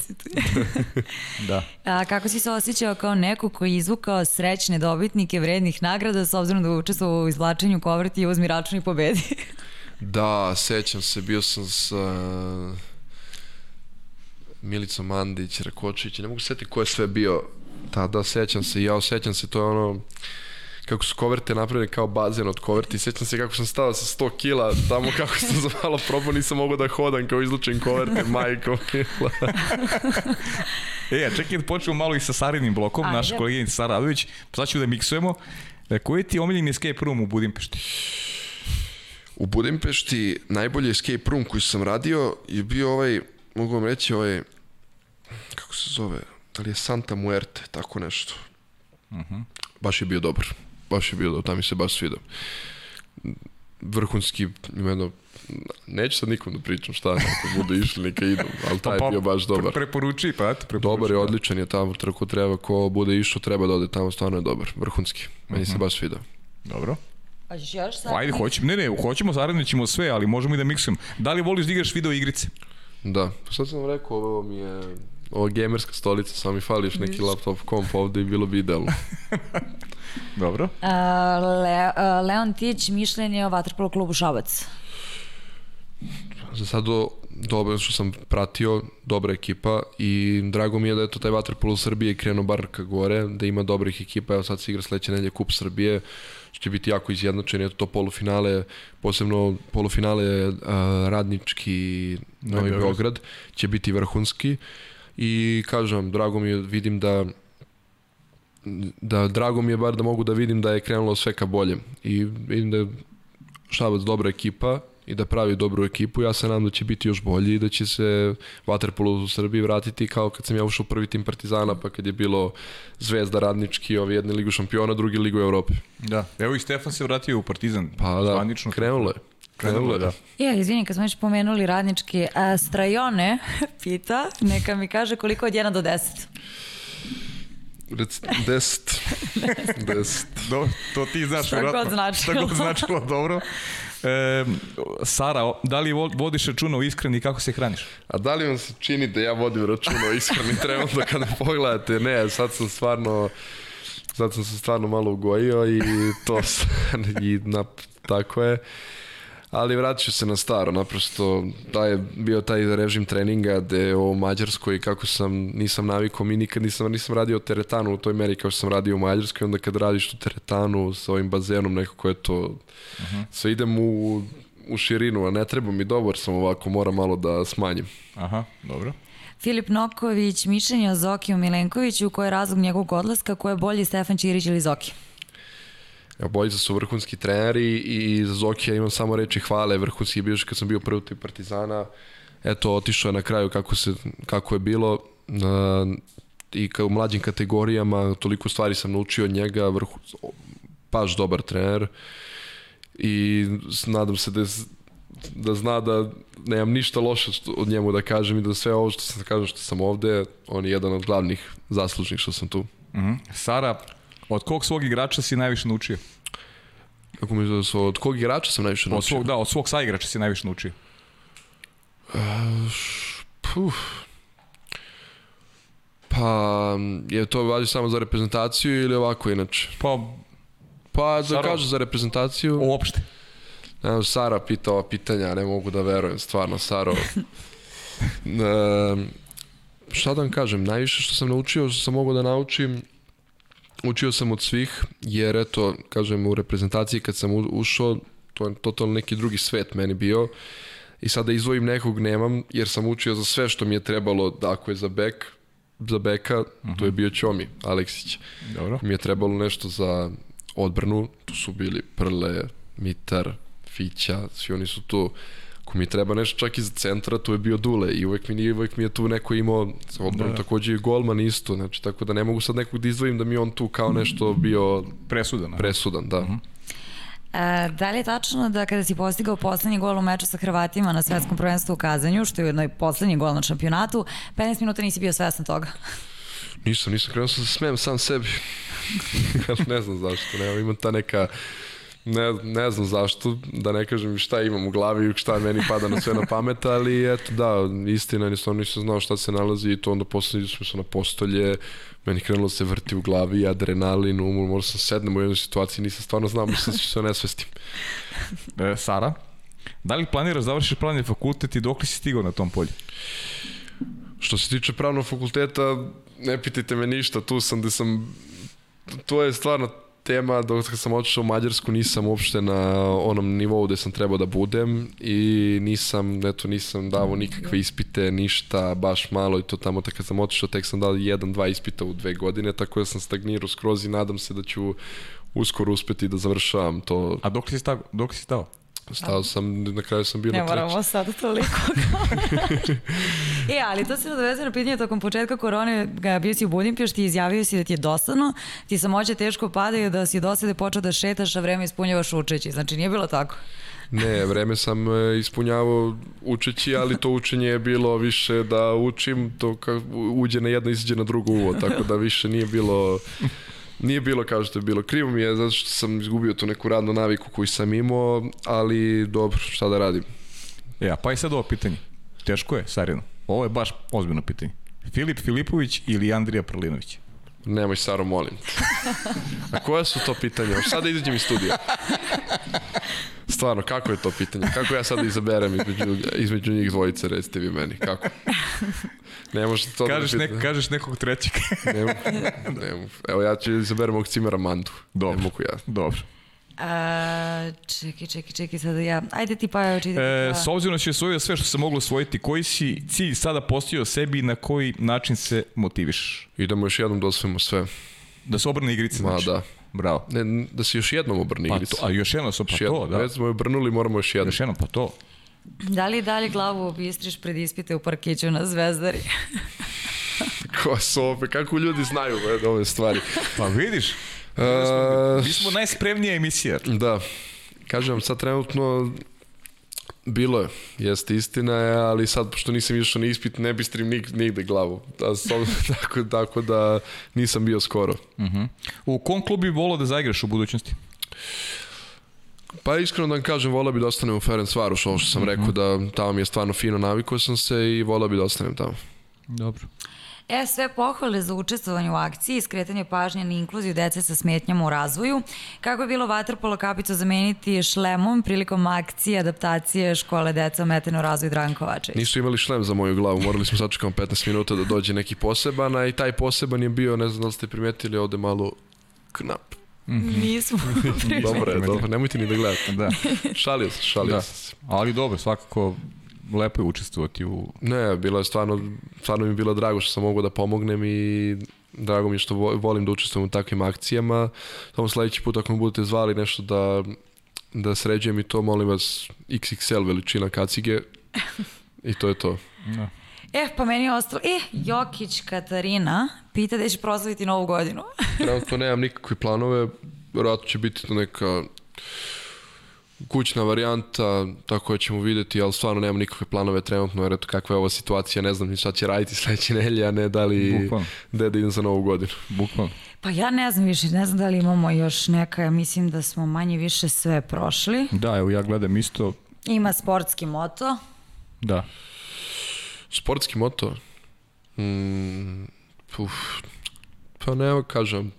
Da.
A kako si se osjećao kao neko koji je izvukao srećne dobitnike vrednih nagrada s obzirom da učestvovao u izvlačenju kovrti i uzmi račun i pobedi?
Da, sećam se, bio sam sa Milicom Mandić, Rakočić, ne mogu se setiti ko je sve bio tada, sećam se, ja sećam se, to je ono, kako su koverte napravili kao bazen od koverti. Sjećam se kako sam stao sa 100 kila, tamo kako sam za malo probao, nisam mogao da hodam kao izlučen koverte, majko mila.
E, a čekaj da počnemo malo i sa Sarinim blokom,
Ajde.
naša koleginica Sara Radović. Sad ću da miksujemo. E, koji ti je omiljeni escape room u Budimpešti?
U Budimpešti najbolji escape room koji sam radio je bio ovaj, mogu vam reći, ovaj, kako se zove, da li je Santa Muerte, tako nešto. Baš je bio dobar. Baš je dobar, tam mi se baš svidao. Vrhunski, ima jedno, neću sad nikom da pričam šta, ako budu išli, neka idu, ali taj je bio baš dobar.
Pre, preporuči, pa eto, preporuči.
Dobar je, odličan je tamo, trko treba, ko bude išao, treba da ode tamo, stvarno je dobar, vrhunski. Meni se baš svidao.
Dobro.
Hoćeš još sad?
Ajde, hoćemo, ne, ne, hoćemo, zaradit ćemo sve, ali možemo i da miksujemo. Da li voliš da igraš video igrice?
Da, pa sad sam vam rekao, ovo mi je ova gamerska stolica, samo mi fali još neki laptop komp ovde i bilo bi idealno.
Dobro.
A, Le, a, Leon Tić, mišljenje o Vatrpolo klubu Šabac.
Za sad do, dobro što sam pratio, dobra ekipa i drago mi je da je to taj Vaterpolo u Srbiji krenuo bar ka gore, da ima dobrih ekipa, evo sad se igra sledeće nedelje Kup Srbije, što će biti jako izjednačen, eto to polufinale, posebno polufinale uh, Radnički Novi
Beograd.
Beograd, će biti vrhunski i kažem drago mi je, vidim da da drago mi je bar da mogu da vidim da je krenulo sve ka boljem i vidim da je Šabac dobra ekipa i da pravi dobru ekipu, ja se nadam da će biti još bolji i da će se Waterpolo u Srbiji vratiti kao kad sam ja ušao prvi tim Partizana, pa kad je bilo Zvezda Radnički, ovi jedni ligu šampiona, drugi ligu Evrope.
Da. Evo i Stefan se vratio u Partizan.
Pa da,
zvanično.
krenulo je.
Krenulo je, da.
Ja, izvini, kad smo već pomenuli radnički, a, Strajone pita, neka mi kaže koliko od 1 do 10.
Rec, deset. deset.
Dobro, to ti znaš.
Šta
vjerojatno.
god značilo.
Šta god značilo, dobro. E, Sara, da li vo- vodiš računa o ishrani i kako se hraniš?
A da li vam se čini da ja vodim računa o ishrani trenutno kada pogledate? Ne, sad sam stvarno sad sam se stvarno malo ugojio i to i na, tako je. Ali vratit ću se na staro, naprosto da je bio taj režim treninga gde u Mađarskoj kako sam, nisam navikao, mi nikad nisam, nisam radio teretanu u toj meri kao što sam radio u Mađarskoj, onda kad radiš tu teretanu sa ovim bazenom nekako je to, sve idem u, u širinu, a ne treba mi dobar sam ovako, moram malo da smanjim.
Aha, dobro.
Filip Noković, mišljenje o Zokiju Milenkoviću, koji je razlog njegovog odlaska, ko je bolji Stefan Ćirić ili Zoki?
Evo, bojica su vrhunski treneri i za Zokija imam samo reči hvale, vrhunski je bio kad sam bio prvi toj Partizana. Eto, otišao je na kraju kako, se, kako je bilo i kao u mlađim kategorijama, toliko stvari sam naučio od njega, vrhu, baš dobar trener i nadam se da, da zna da nemam ništa loše od njemu da kažem i da sve ovo što sam kažem što sam ovde, on je jedan od glavnih zaslužnih što sam tu.
Mhm. Sara, od kog svog igrača si najviše naučio?
Kako mi da su, od kog igrača sam najviše
Od
naučio?
svog, da, od svog saigrača si najviše naučio.
Puf. Pa, je to važi samo za reprezentaciju ili ovako inače?
Pa,
Pa, da kažu za reprezentaciju,
uopšte.
ne znam, Sara pita ova pitanja, ne mogu da verujem, stvarno, Saro. e, šta da vam kažem, najviše što sam naučio, što sam mogao da naučim, učio sam od svih, jer eto, kažem, u reprezentaciji kad sam ušao, to je totalno neki drugi svet meni bio, i sada izvojim nekog nemam, jer sam učio za sve što mi je trebalo, da ako je za bek, za beka, to je bio Ćomi, Aleksić.
Dobro.
Mi je trebalo nešto za odbranu, tu su bili Prle, Mitar, Fića, svi oni su tu. Ako mi treba nešto čak i za centra, tu je bio Dule i uvek mi, nije, uvek mi je tu neko imao odbranu,
Da.
takođe i golman isto, znači tako da ne mogu sad nekog da izdvojim da mi on tu kao nešto bio
Presudan.
presudan, da.
E, da li je tačno da kada si postigao poslednji gol u meču sa Hrvatima na svetskom prvenstvu u Kazanju, što je ujedno i poslednji gol na šampionatu, 15 minuta nisi bio svestan toga?
Nisam, nisam krenuo sam da se smijem sam sebi. ne znam zašto, ne, imam ta neka ne, ne znam zašto, da ne kažem šta imam u glavi i šta meni pada na sve na pamet, ali eto da, istina, nisam, nisam znao šta se nalazi i to onda posle smo se na postolje, meni krenulo da se vrti u glavi, adrenalin, umor, morao sam sednem u jednoj situaciji, nisam stvarno znao, mislim da ću se nesvestim.
E, Sara, da li planiraš da završiš pravni fakultet i dok li si stigao na tom polju?
Što se tiče pravnog fakulteta, ne pitajte me ništa, tu sam gde sam, to je stvarno tema, dok sam otišao u Mađarsku nisam uopšte na onom nivou gde sam trebao da budem i nisam, eto, nisam davo nikakve ispite, ništa, baš malo i to tamo, tako kad sam otišao, tek sam dao jedan, dva ispita u dve godine, tako da sam stagnirao skroz i nadam se da ću uskoro uspeti da završavam to.
A dok si stao? Dok si stao?
Stao sam, na kraju sam bio
Ne
na treći.
moramo sad toliko. e, ali to se nadovezuje na pitanje tokom početka korone, ga bio si u Budimpešti i izjavio si da ti je dosadno, ti samoće teško padaju, da si dosade počeo da šetaš, a vreme ispunjavaš učeći. Znači, nije bilo tako.
Ne, vreme sam e, ispunjavao učeći, ali to učenje je bilo više da učim, to ka, uđe na jedno, izađe na drugo uvo, tako da više nije bilo Nije bilo kao što je bilo. Krivo mi je zato što sam izgubio tu neku radnu naviku koju sam imao, ali dobro, šta da radim.
Ja, pa i sad ovo pitanje. Teško je, Sarino. Ovo je baš ozbiljno pitanje. Filip Filipović ili Andrija Prlinović?
Nemoj, Saro, molim. A koja su to pitanja? Sada izađem iz studija. Stvarno, kako je to pitanje? Kako ja sad izaberem između, između njih dvojice, recite vi meni, kako? Ne možete to
Kažeš,
da
nek, kažeš nekog trećeg.
Ne, mogu, ne mogu. Evo ja ću izaberem ovog cimera Mandu.
Dobro.
Ne mogu ja.
Dobro.
A, čekaj, čekaj, čekaj, sada ja. Ajde ti pa čitaj.
E,
pa.
s obzirom da si osvojio sve što se moglo osvojiti, koji si cilj sada postavio sebi i na koji način se motivišeš?
Idemo još jednom da osvojimo sve.
Da se obrne igrice,
Ma
znači?
da.
Bravo.
Ne, da se još jednom obrni
Pa
igrica.
to, a još jedno su, pa
Još
to,
jednom.
da.
Već smo je obrnuli, moramo još jednom.
Još jedno, pa to.
Da li dalje glavu bistriš pred ispite u parkiću na Zvezdari?
Ko sofe, kako ljudi znaju ove stvari.
Pa vidiš,
E,
mi smo najspremnija emisija.
Da, kažem vam sad trenutno bilo je, jeste istina ali sad pošto nisam išao na ispit ne bistrim nig, nigde glavu. Da, so, tako, tako da nisam bio skoro.
U kom klubu bi volao da zaigraš u budućnosti?
Pa iskreno da vam kažem, volao bi da ostanem u Ferenc Varoš, ovo što sam rekao da tamo mi je stvarno fino, navikao sam se i volao bi da ostanem tamo.
Dobro.
E, sve pohvale za učestvovanje u akciji i skretanje pažnje na inkluziju dece sa smetnjama u razvoju. Kako je bilo vaterpolo kapicu zameniti šlemom prilikom akcije adaptacije škole deca ometeno razvoj Dragan Kovačević?
Nisu imali šlem za moju glavu, morali smo sačekamo 15 minuta da dođe neki poseban, a i taj poseban je bio, ne znam da li ste primetili, ovde malo knap.
Nismo.
Dobro je, dobro, nemojte ni da gledate.
Da,
Šalio sam, šalio
da.
se.
Ali dobro, svakako lepo je učestvovati u...
Ne, bilo je stvarno, stvarno mi je bilo drago što sam mogao da pomognem i drago mi je što vo- volim da učestvujem u takvim akcijama. Samo sledeći put ako me budete zvali nešto da, da sređujem i to, molim vas, XXL veličina kacige i to je to.
Da.
E, pa meni je ostalo... E, Jokić Katarina pita da će proslaviti novu godinu.
Trenutno nemam nikakve planove, vjerojatno će biti to neka kućna varijanta, tako da ćemo videti, ali stvarno nemam nikakve planove trenutno, jer eto kakva je ova situacija, ne znam ni šta će raditi sledeće nelje, a ne da li
Bukvalno.
gde da idem za novu godinu.
Bukvalno.
Pa ja ne znam više, ne znam da li imamo još neka, ja mislim da smo manje više sve prošli.
Da, evo ja gledam isto,
Ima sportski moto.
da.
Sportski moto? Mm, uf, pa ne, kažem,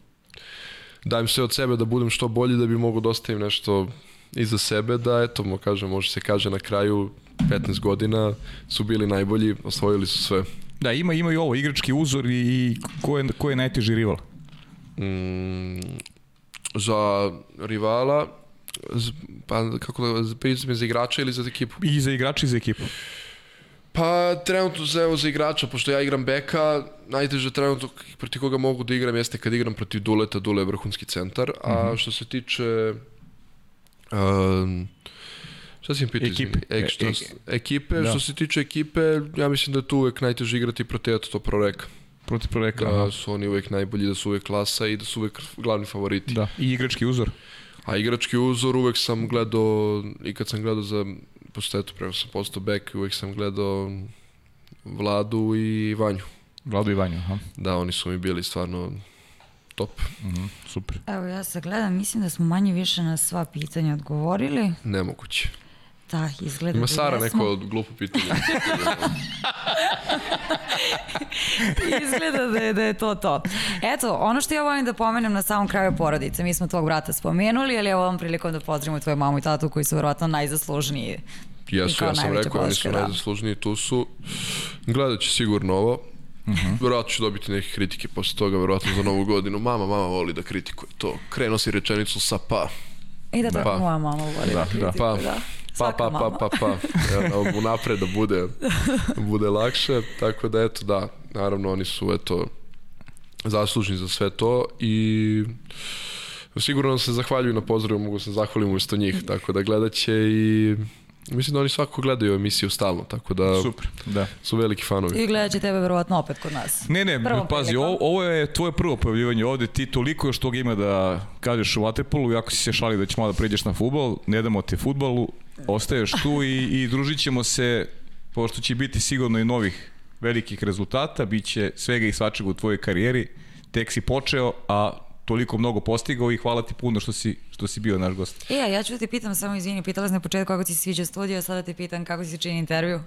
dajem sve od sebe da budem što bolji da bi mogo da ostavim nešto iza sebe, da eto, mo kažem, može se kaže na kraju 15 godina su bili najbolji, osvojili su sve.
Da, ima, ima i ovo, igrački uzor i, i ko, je, ko je najteži rival?
Mm, za rivala, z, pa kako da, pitam za igrača ili za ekipu?
I za igrača i za ekipu.
Pa trenutno za, evo, za igrača, pošto ja igram beka, najteže trenutno protiv koga mogu da igram jeste kad igram protiv Duleta, Dule je vrhunski centar, a što se tiče um, šta si mi pitao?
Ekipe.
E, što,
E-
ekipe,
da.
što se tiče ekipe, ja mislim da je tu uvek najteže igrati protiv to proreka.
Protiv proreka.
Da su oni uvek najbolji, da su uvek klasa i da su uvek glavni favoriti.
Da, i igrački uzor.
A igrački uzor uvek sam gledao, i kad sam gledao za, pošto eto, prema sam postao bek, uvek sam gledao Vladu i Vanju.
Vlado i Vanja, aha.
Da, oni su mi bili stvarno top.
Mhm, super.
Evo ja se gledam, mislim da smo manje više na sva pitanja odgovorili.
Nemoguće.
Da, izgleda
Ima
da
Sara
jesmo.
neko glupo pitanje.
Izgleda da je, da je to to. Eto, ono što ja volim da pomenem na samom kraju porodice, mi smo tvog brata spomenuli, ali evo ovom prilikom da pozdravimo tvoju mamu i tatu koji su verovatno najzaslužniji.
Jesu, ja sam rekao, oni su
da.
najzaslužniji, tu su. Gledat će sigurno ovo. Uh -huh. Verovatno ću dobiti neke kritike posle toga, verovatno za novu godinu. Mama, mama voli da kritikuje to. Krenuo si rečenicu sa pa.
I da tako
Pa.
moja mama voli da,
Da,
kritikuje,
Pa,
da.
pa,
Svaka
pa, pa,
mama.
pa, pa. Evo, unapred da bude, bude lakše. Tako da, eto, da, naravno, oni su, eto, zaslužni za sve to i sigurno se zahvaljuju na pozdravu, mogu se zahvalim umesto njih, tako da gledat će i mislim da oni svako gledaju emisiju stalno, tako da
Super, da.
su veliki fanovi.
I gledat će tebe verovatno opet kod nas.
Ne, ne,
Prvom
pazi, ovo, ovo je tvoje prvo pojavljivanje ovde, ti toliko još toga ima da kažeš u Waterpolu, jako si se šali da ćeš malo da pređeš na futbol, ne damo te futbalu, ostaješ tu i, i družit ćemo se, pošto će biti sigurno i novih velikih rezultata, bit će svega i svačega u tvojoj karijeri, tek si počeo, a toliko mnogo postigao i hvala ti puno što si, što si bio naš gost.
E, a ja ću da te pitam, samo izvini, pitala sam na početku kako ti se sviđa studio, sada te pitam kako ti se čini intervju.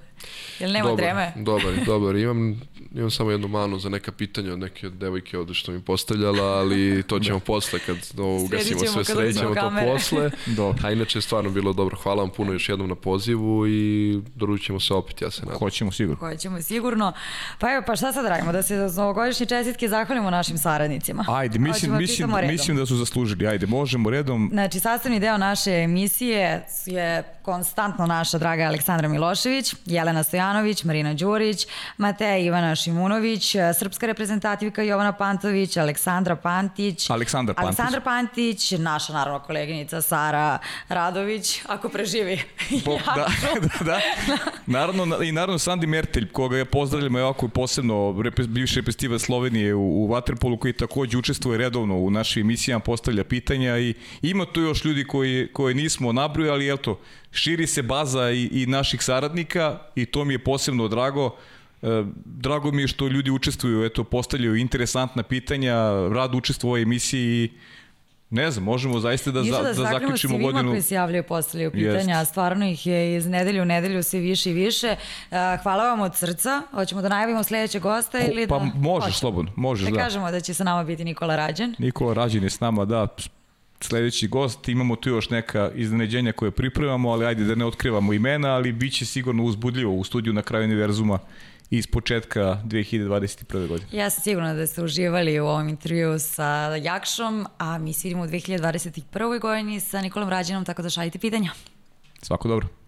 Jel nema
dobar,
dreme?
Dobar, dobar. Imam, imam samo jednu manu za neka pitanja od neke devojke ovde što mi postavljala, ali to ćemo posle kad ovo ugasimo sve,
kad
sredit ćemo
ugasimo
to
kamere.
posle.
Dobro.
A inače je stvarno bilo dobro. Hvala vam puno još jednom na pozivu i doručit ćemo se opet, ja se nadam.
Hoćemo sigurno.
Koje ćemo sigurno. Pa evo, pa šta sad radimo? Da se za novogodišnje čestitke zahvalimo našim saradnicima.
Ajde,
Hoćemo
mislim,
da
mislim,
pitamo redom.
mislim da su zaslužili. Ajde, možemo redom.
Znači, sastavni deo naše emisije je konstantno naša draga Aleksandra Milošević, Jelena Stojanović, Marina Đurić, Mateja Ivana Šimunović, srpska reprezentativka Jovana Pantović, Aleksandra Pantić,
Aleksandar Pantić.
Aleksandra Pantić, naša naravno koleginica Sara Radović, ako preživi.
Po, da, da, da. Naravno, na- i naravno Sandi Mertelj, koga je pozdravljamo jako posebno, repre, bivši reprezentativac Slovenije u, u Waterpolu, koji takođe učestvuje redovno u našim emisijama, postavlja pitanja i ima tu još ljudi koji, koje nismo nabrojali, ali eto, širi se baza i, i naših saradnika i to mi je posebno drago. E, drago mi je što ljudi učestvuju, eto, postavljaju interesantna pitanja, rad učestvuju u ovoj emisiji i ne znam, možemo zaista da,
Ništa
za, da
zahvalimo
zaključimo
svima
godinu.
koji se javljaju postavljaju pitanja,
Jeste.
a stvarno ih je iz nedelju u nedelju sve više i više. Uh, Hvala vam od srca. Hoćemo da najavimo sledećeg gosta ili
Pa
da...
možeš
Hoćemo.
slobodno, možeš,
Da
da.
kažemo da će sa nama biti Nikola Rađen.
Nikola Rađin je s nama, da, sledeći gost, imamo tu još neka iznenađenja koje pripremamo, ali ajde da ne otkrivamo imena, ali bit će sigurno uzbudljivo u studiju na kraju univerzuma iz početka 2021. godine.
Ja sam sigurna da ste uživali u ovom intervju sa Jakšom, a mi se vidimo u 2021. godini sa Nikolom Rađenom, tako da šaljite pitanja.
Svako dobro.